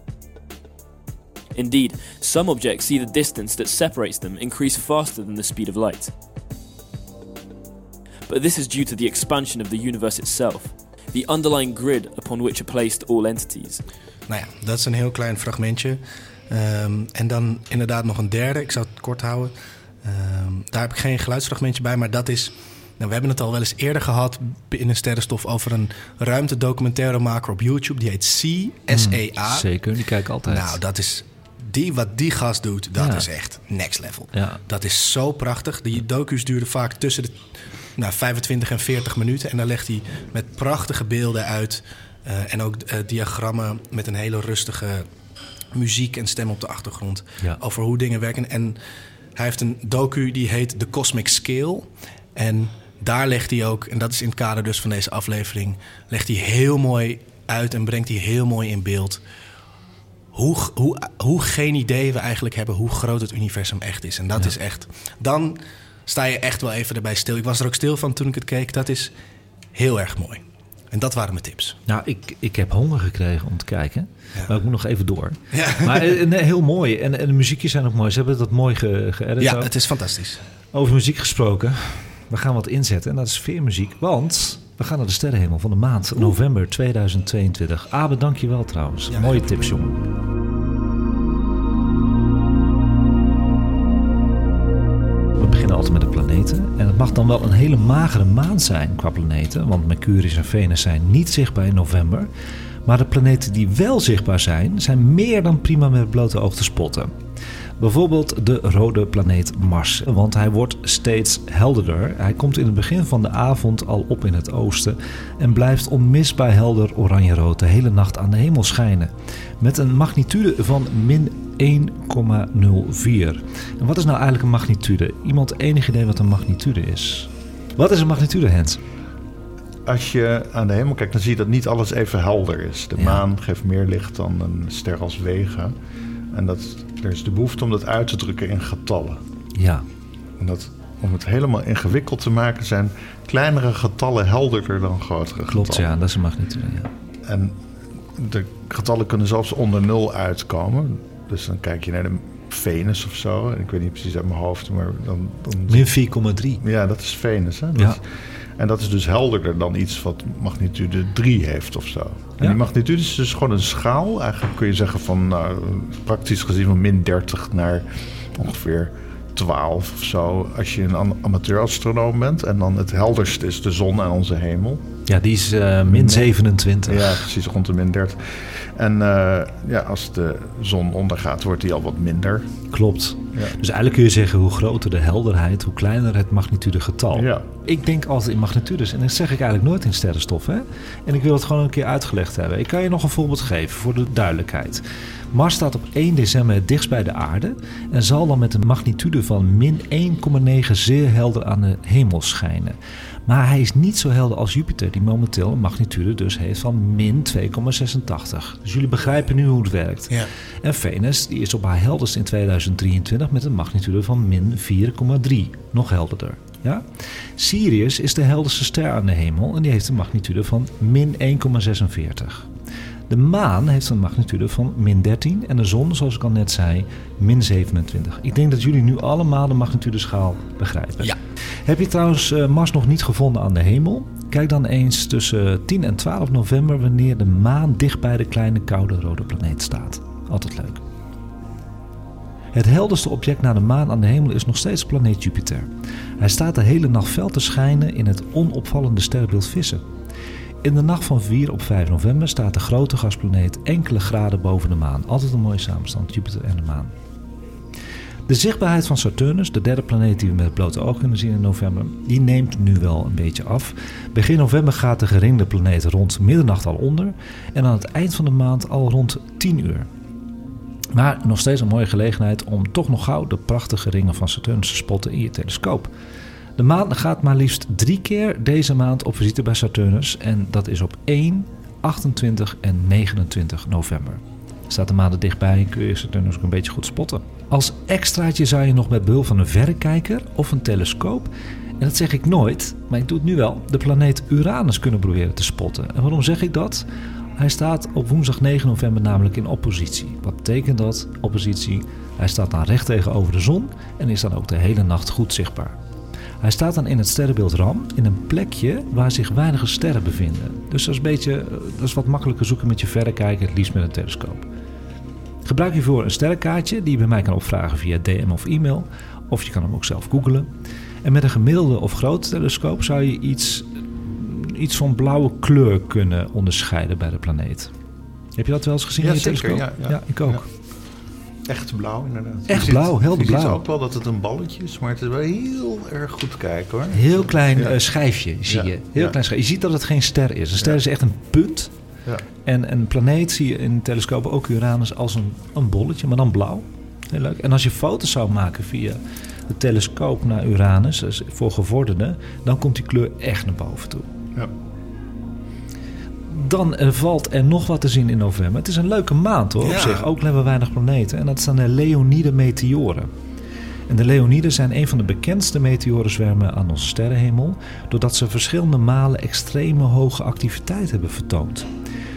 Indeed, some objects see the distance that separates them increase faster than the speed of light. But this is due to the expansion of the universe itself, the underlying grid upon which are placed all entities. Nou ja, dat is een heel klein fragmentje. Ehm, en dan inderdaad nog een derde. Ik zou het kort houden. Ehm, daar heb ik geen geluidsfragmentje bij, maar dat is... Nou, we hebben het al wel eens eerder gehad in een sterrenstof over een ruimtedocumentairemaker op YouTube. Die heet C, S-E-A. Zeker, die kijken altijd. Nou, dat is... Die, wat die gast doet, dat Ja. is echt next level. Ja. Dat is zo prachtig. Die docu's duren vaak tussen de nou, 25 en 40 minuten. En dan legt hij met prachtige beelden uit. eh, en ook eh, diagrammen met een hele rustige muziek en stem op de achtergrond. Ja. Over hoe dingen werken. En hij heeft een docu die heet The Cosmic Scale. En daar legt hij ook, en dat is in het kader dus van deze aflevering... legt hij heel mooi uit en brengt hij heel mooi in beeld... Hoe, hoe, hoe geen idee we eigenlijk hebben hoe groot het universum echt is. En dat Ja. is echt... Dan sta je echt wel even erbij stil. Ik was er ook stil van toen ik het keek. Dat is heel erg mooi. En dat waren mijn tips. Nou, ik, ik heb honger gekregen om te kijken. Ja. Maar ik moet nog even door. Ja. Maar eh, nee, heel mooi. En, en de muziekjes zijn ook mooi. Ze hebben dat mooi ge, geëdit Ja, ook. het is fantastisch. Over muziek gesproken. We gaan wat inzetten. En dat is sfeermuziek. Want we gaan naar de sterrenhemel van de maand. November 2022. Abe, dank je wel trouwens. Ja, Mooie tips, jongen. We beginnen altijd met de planeten. En het mag dan wel een hele magere maan zijn qua planeten, want Mercurius en Venus zijn niet zichtbaar in november. Maar de planeten die wel zichtbaar zijn, zijn meer dan prima met het blote oog te spotten. Bijvoorbeeld de rode planeet Mars, want hij wordt steeds helderder. Hij komt in het begin van de avond al op in het oosten en blijft onmisbaar helder oranje-rood de hele nacht aan de hemel schijnen. Met een magnitude van min 1,04. En wat is nou eigenlijk een magnitude? Iemand enig idee wat een magnitude is? Wat is een magnitude, Hens? Als je aan de hemel kijkt, dan zie je dat niet alles even helder is. De Ja. maan geeft meer licht dan een ster als Vega. En dat, er is de behoefte om dat uit te drukken in getallen. Ja. En dat, om het helemaal ingewikkeld te maken, zijn kleinere getallen helderder dan grotere Klopt, getallen. ja, dat is een magnitude. Ja. En de getallen kunnen zelfs onder nul uitkomen. Dus dan kijk je naar de Venus of zo. Ik weet niet precies uit mijn hoofd, maar dan... dan Min 4,3. Ja, dat is Venus. Hè? Dat Ja. En dat is dus helderder dan iets wat magnitude 3 heeft of zo. En Ja. die magnitude is dus gewoon een schaal. Eigenlijk kun je zeggen van nou, praktisch gezien van min 30 naar ongeveer 12 of zo. Als je een am- amateurastronoom bent. En dan het helderste is de zon aan onze hemel. Ja, die is eh, min 27. Ja, precies, rond de min 30. En eh, ja, als de zon ondergaat, wordt die al wat minder. Klopt. Ja. Dus eigenlijk kun je zeggen, hoe groter de helderheid, hoe kleiner het magnitudegetal. Ja. Ik denk altijd in magnitudes en dat zeg ik eigenlijk nooit in sterrenstof. Hè? En ik wil het gewoon een keer uitgelegd hebben. Ik kan je nog een voorbeeld geven voor de duidelijkheid. Mars staat op 1 december het dichtst bij de aarde en zal dan met een magnitude van min 1,9 zeer helder aan de hemel schijnen. Maar hij is niet zo helder als Jupiter, die momenteel een magnitude dus heeft van min 2,86. Dus jullie begrijpen nu hoe het werkt. Ja. En Venus die is op haar helderst in 2023 met een magnitude van min 4,3. Nog helderder. Ja? Sirius is de helderste ster aan de hemel en die heeft een magnitude van min 1,46. De maan heeft een magnitude van min 13 en de zon, zoals ik al net zei, min 27. Ik denk dat jullie nu allemaal de magnitudeschaal begrijpen. Ja. Heb je trouwens eh, Mars nog niet gevonden aan de hemel? Kijk dan eens tussen 10 en 12 november wanneer de maan dicht bij de kleine koude rode planeet staat. Altijd leuk. Het helderste object naar de maan aan de hemel is nog steeds planeet Jupiter. Hij staat de hele nacht fel te schijnen in het onopvallende sterrenbeeld Vissen. In de nacht van 4 op 5 november staat de grote gasplaneet enkele graden boven de maan. Altijd een mooie samenstand, Jupiter en de maan. De zichtbaarheid van Saturnus, de derde planeet die we met het blote oog kunnen zien in november, die neemt nu wel een beetje af. Begin november gaat de geringde planeet rond middernacht al onder en aan het eind van de maand al rond 10 uur. Maar nog steeds een mooie gelegenheid om toch nog gauw de prachtige ringen van Saturnus te spotten in je telescoop. De maan gaat maar liefst drie keer deze maand op visite bij Saturnus en dat is op 1, 28 en 29 november. Staat de maan er dichtbij kun je Saturnus ook een beetje goed spotten. Als extraatje zou je nog met behulp van een verrekijker of een telescoop, en dat zeg ik nooit, maar ik doe het nu wel, de planeet Uranus kunnen proberen te spotten. En waarom zeg ik dat? Hij staat op woensdag 9 november namelijk in oppositie. Wat betekent dat? Oppositie. Hij staat dan recht tegenover de zon en is dan ook de hele nacht goed zichtbaar. Hij staat dan in het sterrenbeeld Ram in een plekje waar zich weinige sterren bevinden. Dus dat is, een beetje, eh, dat is wat makkelijker zoeken met je verrekijker, het liefst met een telescoop. Gebruik hiervoor een sterrenkaartje die je bij mij kan opvragen via DM of e-mail. Of je kan hem ook zelf googlen. En met een gemiddelde of grote telescoop zou je iets, iets van blauwe kleur kunnen onderscheiden bij de planeet. Heb je dat wel eens gezien Ja, in je zeker, telescoop? ja, ja. ik ook. Echt blauw, inderdaad. Echt ziet- blauw, helder Je ziet blauw. ook wel dat het een balletje is, maar het is wel heel erg goed kijken hoor. Heel klein Ja. eh, schijfje zie Ja, je. Heel ja. klein schijfje. Je ziet dat het geen ster is. Een ster is echt een punt. Ja. En een planeet zie je in telescopen ook Uranus als een, een bolletje, maar dan blauw. Heel leuk. En als je foto's zou maken via de telescoop naar Uranus, dus voor gevorderden, dan komt die kleur echt naar boven toe. Ja. Dan valt er nog wat te zien in november. Het is een leuke maand hoor, op Ja. zich. Ook hebben we weinig planeten. En dat zijn de Leonide-meteoren. En de Leoniden zijn een van de bekendste meteorenzwermen aan onze sterrenhemel, doordat ze verschillende malen extreme hoge activiteit hebben vertoond.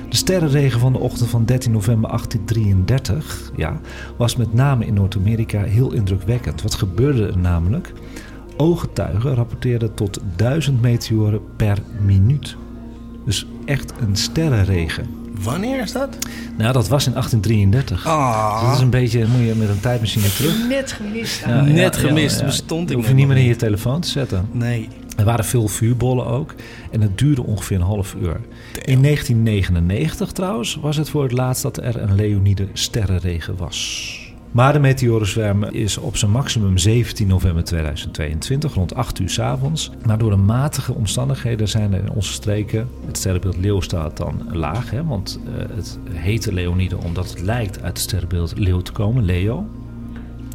De sterrenregen van de ochtend van 13 november 1833 ja, was met name in Noord-Amerika heel indrukwekkend. Wat gebeurde er namelijk? Ooggetuigen rapporteerden tot 1000 meteoren per minuut. Dus echt een sterrenregen. Wanneer is dat? Nou, dat was in 1833. Ah. Dus dat is een beetje, moet je met een tijdmachine terug. Net gemist. Ja, Net ja, gemist, ja, ja. bestond ik Hoef je niet meer in je telefoon te zetten. Nee. Er waren veel vuurbollen ook. En het duurde ongeveer een half uur. In 1999 trouwens was het voor het laatst dat er een Leonide sterrenregen was. Maar de meteorenzwerm is op zijn maximum 17 november 2022, rond 8 uur s avonds. Maar door de matige omstandigheden zijn er in onze streken... Het sterrenbeeld Leeuw staat dan laag, hè, want eh, het heette Leonide... omdat het lijkt uit het sterrenbeeld Leeuw te komen, Leo.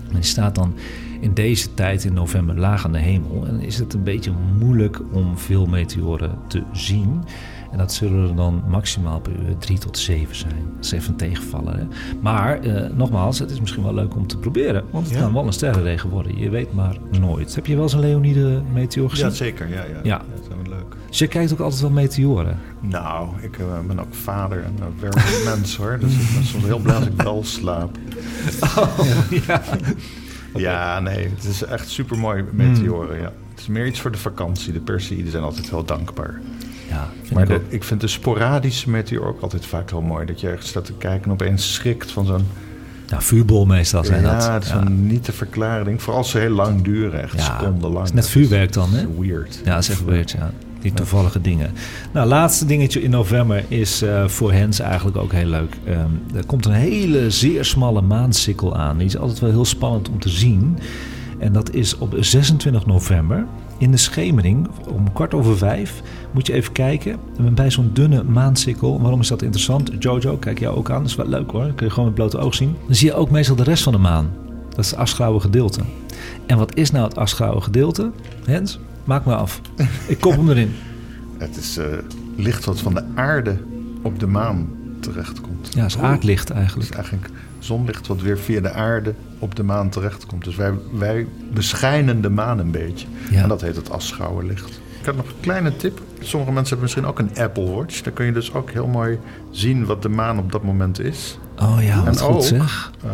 En die staat dan in deze tijd in november laag aan de hemel. En is het een beetje moeilijk om veel meteoren te zien. En dat zullen er dan maximaal per uur 3 tot 7 zijn. Dat is even een tegenvaller. Hè? Maar eh, nogmaals, het is misschien wel leuk om te proberen. Want het Ja. kan wel een sterrenregen worden. Je weet maar nooit. Heb je wel eens een Leonide meteor gezien? Ja, zeker. Ja, ja. Ja. dat is wel leuk. Dus je kijkt ook altijd wel meteoren. Nou, ik eh, ben ook vader en een werkend mens hoor. Dus ik ben soms heel blij als ik wel slaap. ja. Ja, nee, het is echt super mooi meteoren. Ja. Het is meer iets voor de vakantie. De Perseïden zijn altijd heel dankbaar. Ja, maar ik de- ook. ik vind de sporadische meteor ook altijd vaak heel mooi. Dat je ergens staat te kijken en opeens schrikt van zo'n... Ja, vuurbol meestal zijn ja, dat. het is een niet te verklaren ding. Vooral als ze heel lang duren, echt Ja, het is net vuurwerk dan, hè? Weird. Ja, dat is echt weird, ja. Die toevallige dingen. Nou, laatste dingetje in november is eh, voor Hens eigenlijk ook heel leuk. Ehm, er komt een hele zeer smalle maansikkel aan. Die is altijd wel heel spannend om te zien. En dat is op 26 november. In de schemering, om kwart over vijf, moet je even kijken. En bij zo'n dunne maansikkel, waarom is dat interessant? Jojo, kijk jou ook aan. Dat is wel leuk hoor. Dan kun je gewoon met blote oog zien. Dan zie je ook meestal de rest van de maan. Dat is het asgrauwe gedeelte. En wat is nou het asgrauwe gedeelte? Hens, maak maar af. Ik kop hem erin. Het is eh, licht wat van de aarde op de maan terechtkomt. Ja, het is aardlicht eigenlijk. Het is eigenlijk zonlicht wat weer via de aarde op de maan terechtkomt. Dus wij, wij beschijnen de maan een beetje. Ja. En dat heet het asschouwenlicht. Ik had nog een kleine tip. Sommige mensen hebben misschien ook een Apple Watch. Daar kun je dus ook heel mooi zien wat de maan op dat moment is. Oh ja, en goed ook zeg. eh,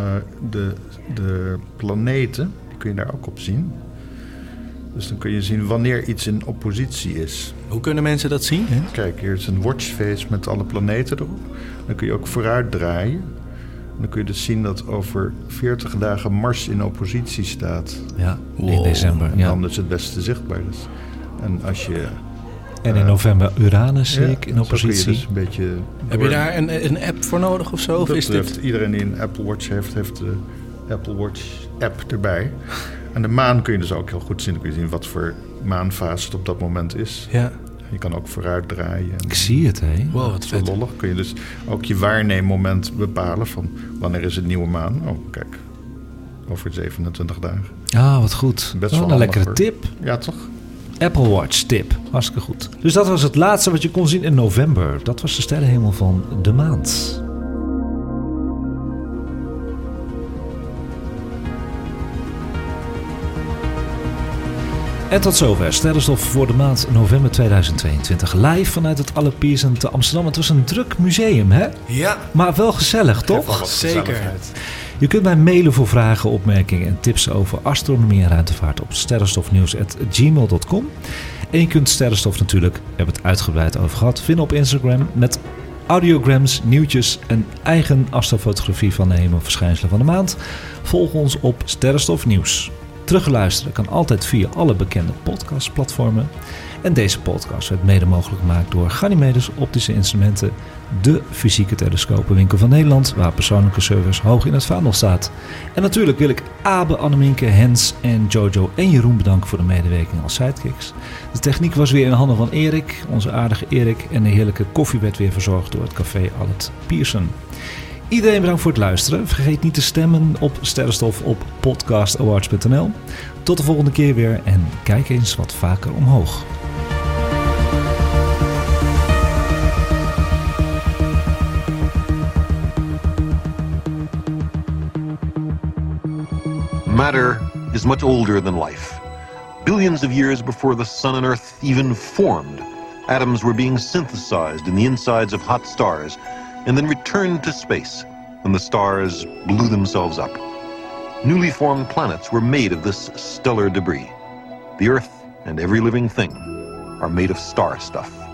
de, de planeten, die kun je daar ook op zien. Dus dan kun je zien wanneer iets in oppositie is. Hoe kunnen mensen dat zien? Hè? Kijk, hier is een watchface met alle planeten erop. Dan kun je ook vooruit draaien. Dan kun je dus zien dat over 40 dagen Mars in oppositie staat. Ja, in december. En Ja. dan dus het beste zichtbaar is. En als je... En in november Uranus zie Ja, ik in je oppositie. dus een beetje... Heb je daar een, een app voor nodig of zo? Of dat is dit... iedereen die een Apple Watch heeft, heeft de Apple Watch app erbij. En de maan kun je dus ook heel goed zien. Dan kun je zien wat voor maanfase het op dat moment is. Ja. Je kan ook vooruit draaien. En Ik zie het, hé. Wow, wat zo vet. lollig. Kun je dus ook je waarneemmoment bepalen van wanneer is het nieuwe maan. Oh, kijk. Over 27 dagen. Ah, wat goed. Best wel een handig, lekkere hoor. tip. Ja, toch? Apple Watch tip. Hartstikke goed. Dus dat was het laatste wat je kon zien in november. Dat was de sterrenhemel van de maand. En tot zover Sterrenstof voor de maand november 2022. Live vanuit het Allerpiersen te Amsterdam. Het was een druk museum, hè? Ja, Maar wel gezellig, toch? Zeker. Je kunt mij mailen voor vragen, opmerkingen en tips over astronomie en ruimtevaart op sterrenstofnieuws.gmail.com. En je kunt Sterrenstof natuurlijk, we hebben het uitgebreid over gehad, vinden op Instagram met audiograms, nieuwtjes en eigen astrofotografie van de hemelverschijnselen van de maand. Volg ons op Sterrenstof Nieuws. Terugluisteren kan altijd via alle bekende podcastplatformen. En deze podcast werd mede mogelijk gemaakt door Ganymedes Optische Instrumenten, de fysieke telescopenwinkel van Nederland, waar persoonlijke service hoog in het vaandel staat. En natuurlijk wil ik Abe, Anneminke, Hens en Jojo en Jeroen bedanken voor de medewerking als sidekicks. De techniek was weer in handen van Erik, onze aardige Erik, en de heerlijke koffie werd weer verzorgd door het café Allet Pierson. Iedereen bedankt voor het luisteren. Vergeet niet te stemmen op Sterrenstof op podcastawards.nl. Tot de volgende keer weer en kijk eens wat vaker omhoog. Matter is much older than life. Billions of years before the sun and earth even formed, atoms were being synthesized in the insides of hot stars and then returned to space when the stars blew themselves up. Newly formed planets were made of this stellar debris. The earth and every living thing are made of star stuff.